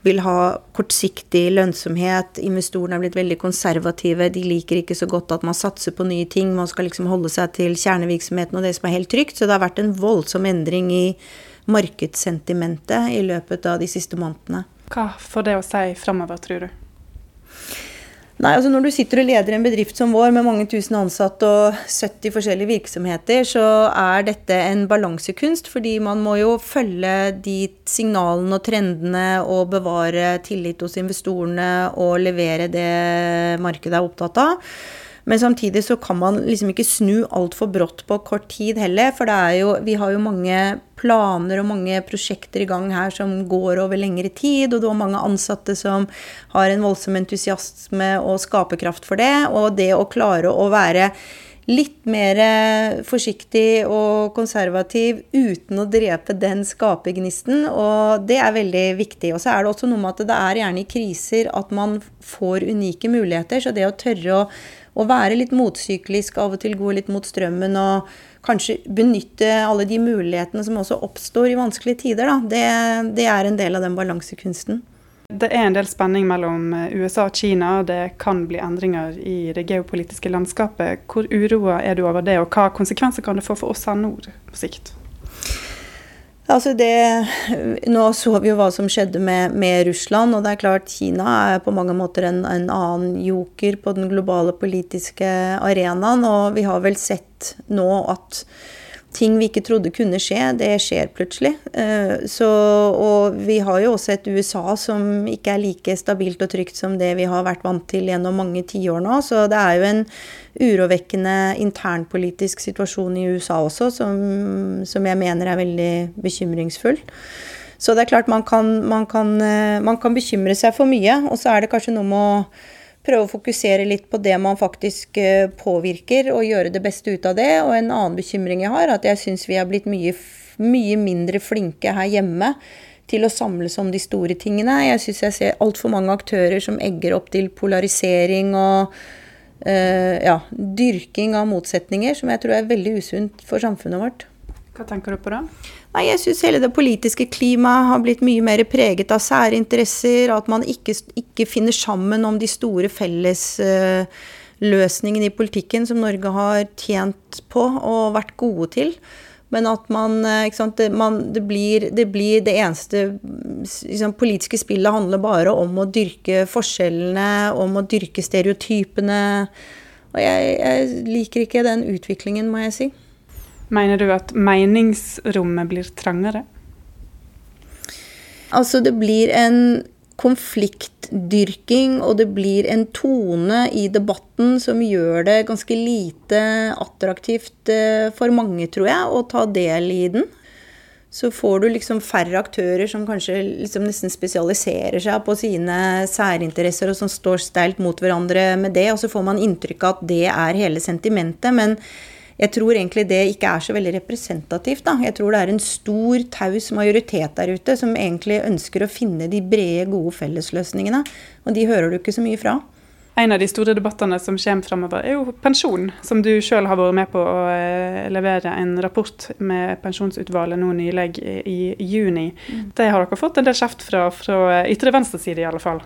vil ha kortsiktig lønnsomhet. Investorene er blitt veldig konservative. De liker ikke så godt at man satser på nye ting. Man skal liksom holde seg til kjernevirksomheten og det som er helt trygt. Så det har vært en voldsom endring i markedssentimentet i løpet av de siste månedene. Hva får det å si framover, tror du? Nei, altså Når du sitter og leder en bedrift som vår med mange tusen ansatte og 70 forskjellige virksomheter, så er dette en balansekunst. Fordi man må jo følge de signalene og trendene og bevare tillit hos investorene og levere det markedet er opptatt av. Men samtidig så kan man liksom ikke snu altfor brått på kort tid heller. For det er jo, vi har jo mange planer og mange prosjekter i gang her som går over lengre tid. Og du har mange ansatte som har en voldsom entusiasme og skaperkraft for det. Og det å klare å være litt mer forsiktig og konservativ uten å drepe den skapergnisten. Og det er veldig viktig. Og så er det også noe med at det er gjerne i kriser at man får unike muligheter. Så det å tørre å å være litt motsyklisk, av og til gå litt mot strømmen og kanskje benytte alle de mulighetene som også oppstår i vanskelige tider, da. Det, det er en del av den balansekunsten. Det er en del spenning mellom USA og Kina. Det kan bli endringer i det geopolitiske landskapet. Hvor uroa er du over det, og hva konsekvenser kan det få for oss her nord på sikt? Altså det, nå så vi jo hva som skjedde med, med, Russland, og det er klart Kina er på mange måter en, en, annen joker på den globale politiske arenaen. Og vi har vel sett nå at ting vi ikke trodde kunne skje, det skjer plutselig. Eh, så, og vi har jo også et USA som ikke er like stabilt og trygt som det vi har vært vant til gjennom mange tiår nå. Så det er jo en urovekkende internpolitisk situasjon i USA også, som, som jeg mener er veldig bekymringsfull. Så det er klart man kan, man, kan, eh, man kan bekymre seg for mye, og så er det kanskje noe med å prøve å fokusere litt på det man faktisk eh, påvirker, og gjøre det beste ut av det. Og en annen bekymring jeg har, er at jeg syns vi har blitt mye, mye mindre flinke her hjemme til å samles om de store tingene. Jeg syns jeg ser altfor mange aktører som egger opp til polarisering og uh, ja, dyrking av motsetninger, som jeg tror er veldig usunt for samfunnet vårt. Hva tenker du på da? Nei, jeg syns hele det politiske klimaet har blitt mye mer preget av særinteresser. At man ikke, ikke finner sammen om de store fellesløsningene uh, i politikken som Norge har tjent på og vært gode til. Men at man, eh, sant, det, man det, blir, det, blir, det eneste liksom, politiske spillet handler bare om å dyrke forskjellene, om å dyrke stereotypene. Og jeg, jeg liker ikke den utviklingen, må jeg si. Mener du at meningsrommet blir trangere? Altså, det blir en konfliktdyrking, og det blir en tone i debatten som gjør det ganske lite attraktivt eh, for mange, tror jeg, å ta del i den. Så får du liksom færre aktører som kanskje liksom nesten spesialiserer seg på sine særinteresser, og som står steilt mot hverandre med det, og så får man inntrykk av at det er hele sentimentet. men Jeg tror egentlig det ikke er så veldig representativt. Da. Jeg tror det er en stor, taus majoritet der ute som egentlig ønsker å finne de brede, gode fellesløsningene. Og de hører du ikke så mye fra. En av de store debattene som kommer fremover, er jo pensjon. Som du selv har vært med på å eh, levere en rapport med pensjonsutvalget nå nylig i juni. Mm. Det har dere fått en del kjeft fra, fra ytre venstre side, i alle fall.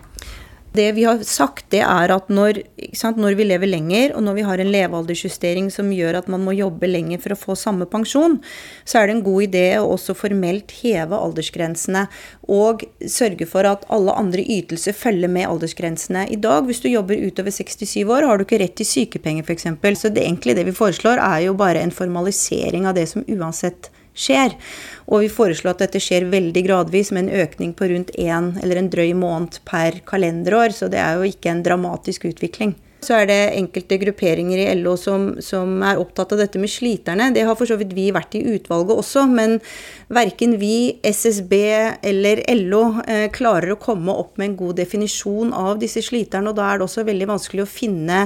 Det vi har sagt, det er at når, sant, når, vi lever lenger, og når vi har en levealdersjustering som gjør at man må jobbe lenger for å få samme pensjon, så er det en god idé å også formelt heve aldersgrensene og sørge for at alle andre ytelser følger med aldersgrensene. I dag, hvis du jobber utover 67 år, har du ikke rett til sykepenger f.eks. Så det egentlig det vi foreslår, er jo bare en formalisering av det som uansett skjer. Og vi foreslår at dette skjer veldig gradvis, med en økning på rundt én eller en drøy måned per kalenderår. Så det er jo ikke en dramatisk utvikling. Så er det enkelte grupperinger i LO som, som, er opptatt av dette med sliterne. Det har for så vidt vi vært i utvalget også, men verken vi, SSB eller LO eh, klarer å komme opp med en god definisjon av disse sliterne. Og da er det også veldig vanskelig å finne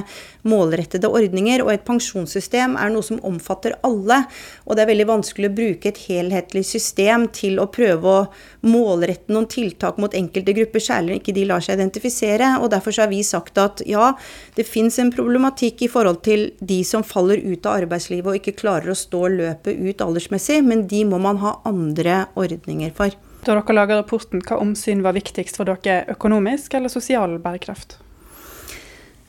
målrettede ordninger. Og et pensjonssystem er noe som omfatter alle. Og det er veldig vanskelig å bruke et helhetlig system til å prøve å målrette noen tiltak mot enkelte grupper, særlig ikke de lar seg identifisere. Og derfor har vi sagt at ja, det det fins en problematikk i forhold til de som faller ut av arbeidslivet og ikke klarer å stå løpet ut aldersmessig, men de må man ha andre ordninger for. Da dere laga rapporten, hva omsyn var viktigst for dere, økonomisk eller sosial bærekraft?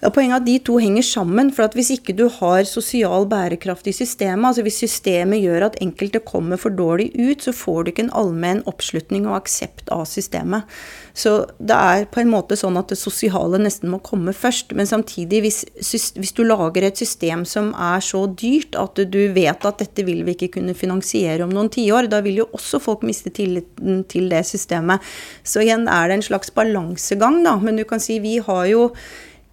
Ja, poenget er at de to henger sammen. for Hvis ikke du har sosial bærekraft i systemet, altså hvis systemet gjør at enkelte kommer for dårlig ut, så får du ikke en allmenn oppslutning og aksept av systemet. Så det er på en måte sånn at det sosiale nesten må komme først. Men samtidig, hvis, hvis du lager et system som er så dyrt at du vet at dette vil vi ikke kunne finansiere om noen tiår, da vil jo også folk miste tilliten til det systemet. Så igjen er det en slags balansegang, da. Men du kan si vi har jo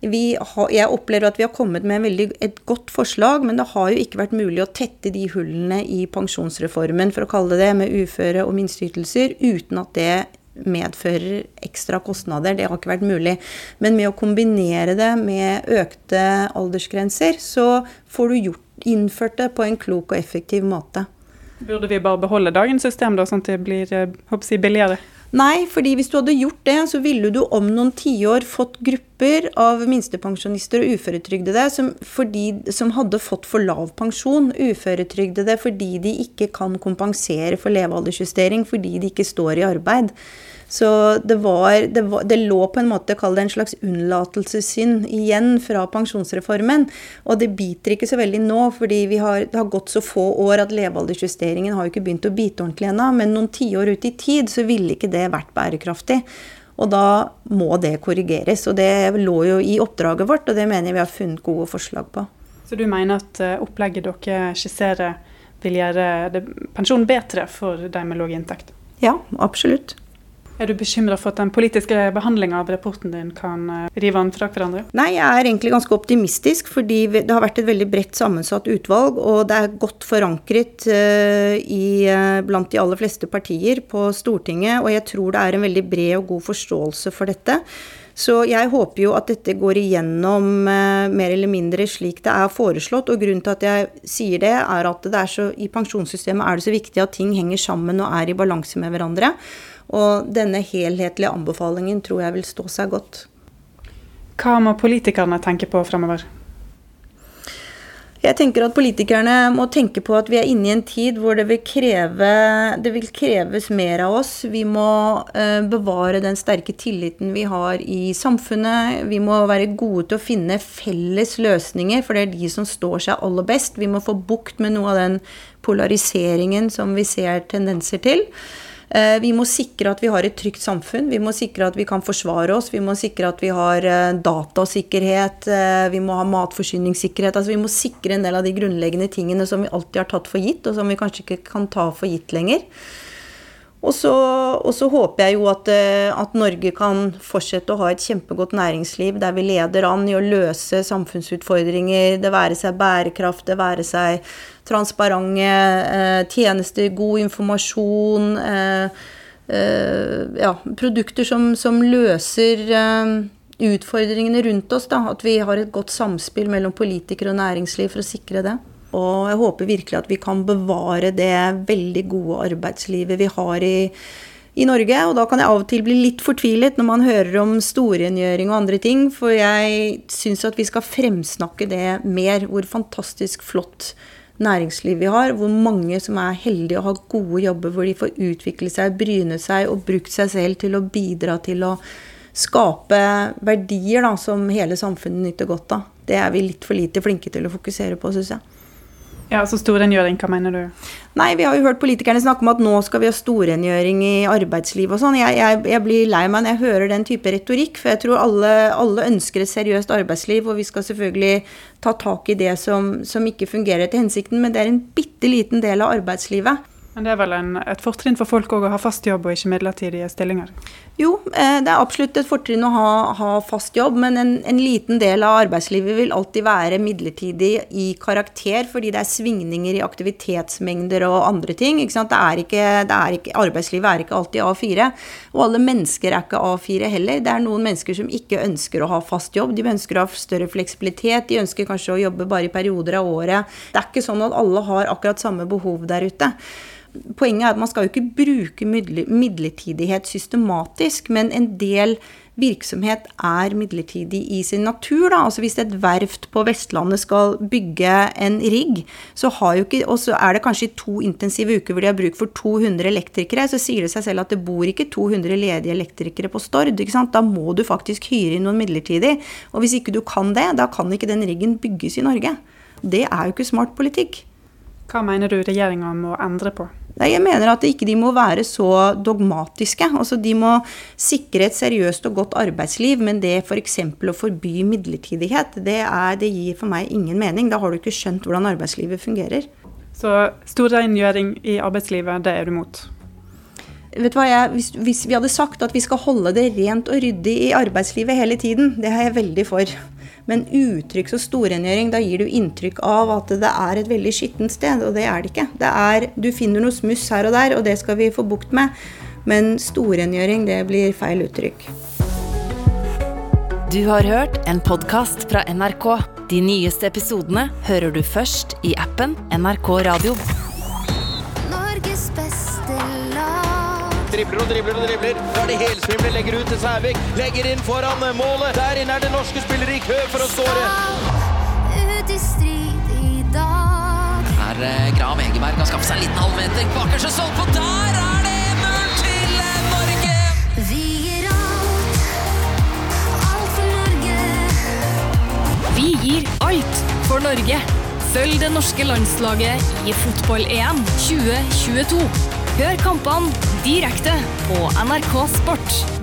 har, jeg opplever at vi har kommet med veldig, et godt forslag, men det har jo ikke vært mulig å tette de hullene i pensjonsreformen, for å kalle det det, med uføre og minsteytelser, uten at det medfører ekstra kostnader. Det har ikke vært mulig. Men med å kombinere det med økte aldersgrenser, så får du gjort, innført det på en klok og effektiv måte. Burde vi bare beholde dagens system, da, sånn at det blir eh, jeg, billigere? Nei, fordi hvis du hadde gjort det, så ville du om noen tiår fått grupper av minstepensjonister og uføretrygdede som, fordi, som hadde fått for lav pensjon. Uføretrygdede fordi de ikke kan kompensere for levealdersjustering fordi de ikke står i arbeid. Så det, var, det, var, det lå på en måte, kall det en slags unnlatelsessynd igjen fra pensjonsreformen. Og det biter ikke så veldig nå, fordi det har gått så få år at levealdersjusteringen har jo ikke begynt å bite ordentlig ennå. Men noen tiår ut i tid så ville ikke det vært bærekraftig. Og da må det korrigeres. Og det lå jo i oppdraget vårt, og det mener jeg vi har funnet gode forslag på. Så du mener at eh, opplegget dere skisserer vil gjøre pensjonen bedre for de med lav inntekt? Ja, absolutt. Er du bekymra for at den politiske behandlinga av rapporten din kan eh, rive den fra hverandre? Nei, jeg er egentlig ganske optimistisk, fordi det har vært et veldig bredt sammensatt utvalg. Og det er godt forankret uh, i, uh, blant de aller fleste partier på Stortinget. Og jeg tror det er en veldig bred og god forståelse for dette. Så jeg håper jo at dette går igjennom mer eller mindre slik det er foreslått. Og grunnen til at jeg sier det, er at det er så, i pensjonssystemet er det så viktig at ting henger sammen og er i balanse med hverandre. Og denne helhetlige anbefalingen tror jeg vil stå seg godt. Hva må politikerne tenke på fremover? Jeg tenker at politikerne må tenke på at vi er inne i en tid hvor det vil, kreve, det vil kreves mer av oss. Vi må uh, bevare den sterke tilliten vi har i samfunnet. Vi må være gode til å finne felles løsninger, for det er de som står seg aller best. Vi må få bukt med noe av den polariseringen som vi ser tendenser til. Eh, vi må sikre at vi har et trygt samfunn. Vi må sikre at vi kan forsvare oss. Vi må sikre at vi har eh, datasikkerhet. Eh, vi må ha matforsyningssikkerhet. Altså vi må sikre en del av de grunnleggende tingene som vi alltid har tatt for gitt, og som vi kanskje ikke kan ta for gitt lenger. Og så, og så, håper jeg jo at, at, Norge kan fortsette å ha et kjempegodt næringsliv der vi leder an i å løse samfunnsutfordringer, det være seg bærekraft, det være seg transparente eh, tjenester, god informasjon. Eh, eh, ja, produkter som, som løser utfordringene rundt oss. Da. At vi har et godt samspill mellom politikere og næringsliv for å sikre det. Og jeg håper virkelig at vi kan bevare det veldig gode arbeidslivet vi har i, i Norge. Og da kan jeg av og til bli litt fortvilet når man hører om storrengjøring og andre ting. For jeg syns at vi skal fremsnakke det mer. Hvor fantastisk flott næringsliv vi har. Hvor mange som er heldige og har gode jobber hvor de får utvikle seg, bryne seg og brukt seg selv til å bidra til å skape verdier da, som hele samfunnet nyter godt av. Det er vi litt for lite flinke til å fokusere på, syns jeg. Ja, så Storrengjøring, hva mener du? Nei, Vi har jo hørt politikerne snakke om at nå skal vi ha storrengjøring i arbeidslivet og sånn. Jeg, jeg, jeg, blir lei meg når jeg hører den type retorikk, for jeg tror alle, alle, ønsker et seriøst arbeidsliv, og vi skal selvfølgelig ta tak i det som, som ikke fungerer etter hensikten, men det er en bitte liten del av arbeidslivet. Men det er vel en, et fortrinn for folk å ha fast jobb og ikke midlertidige stillinger? Jo, eh, det er absolutt et fortrinn å ha, ha fast jobb, men en, en, liten del av arbeidslivet vil alltid være midlertidig i karakter, fordi det er svingninger i aktivitetsmengder og andre ting. Det er ikke, det er ikke, arbeidslivet er ikke alltid A4, og alle mennesker er ikke A4 heller. Det er noen mennesker som ikke ønsker å ha fast jobb, de ønsker å ha større fleksibilitet, de ønsker kanskje å jobbe bare i perioder av året. Det er ikke sånn at alle har akkurat samme behov der ute. Poenget er at man skal jo ikke bruke midlertidighet systematisk, men en del virksomhet er midlertidig i sin natur. Da. Altså Hvis et verft på Vestlandet skal bygge en rigg, og så er det kanskje to intensive uker hvor de har bruk for 200 elektrikere, så sier det seg selv at det bor ikke 200 ledige elektrikere på Stord. Da må du faktisk hyre inn noen midlertidig. Og hvis ikke du kan det, da kan ikke den riggen bygges i Norge. Det er jo ikke smart politikk. Hva mener du regjeringa må endre på? Nei, Jeg mener at ikke de må være så dogmatiske. Altså, De må sikre et seriøst og godt arbeidsliv, men det f.eks. For å forby midlertidighet, det, er, det, gir for meg ingen mening. Da har du ikke skjønt hvordan arbeidslivet fungerer. Så stor rengjøring i arbeidslivet, det er du imot? Vet du hva, jeg, hvis, hvis vi hadde sagt at vi skal holde det rent og ryddig i arbeidslivet hele tiden, det er jeg veldig for. Men uttrykk og storrengjøring, da gir du inntrykk av at det er et veldig skittent sted, og det er det ikke. Det er, du finner noe smuss her og der, og det skal vi få bukt med. Men storrengjøring, det blir feil uttrykk. Du har hørt en podkast fra NRK. De nyeste episodene hører du først i appen NRK Radio. Dribler og dribler og dribler. Da er det helsvimler, legger ut til Sævik. Legger inn foran målet. Der inne er det norske spillere i kø for å skåre. Ut i strid i dag. Her eh, Graham Egeberg har skaffet seg en liten halvmeter. Bakerste stolpe, på. der er det mål til Norge! Vi gir alt, alt for Norge. Vi gir alt for Norge. Følg det norske landslaget i fotball-EM 2022. Hør kampene direkte på NRK Sport.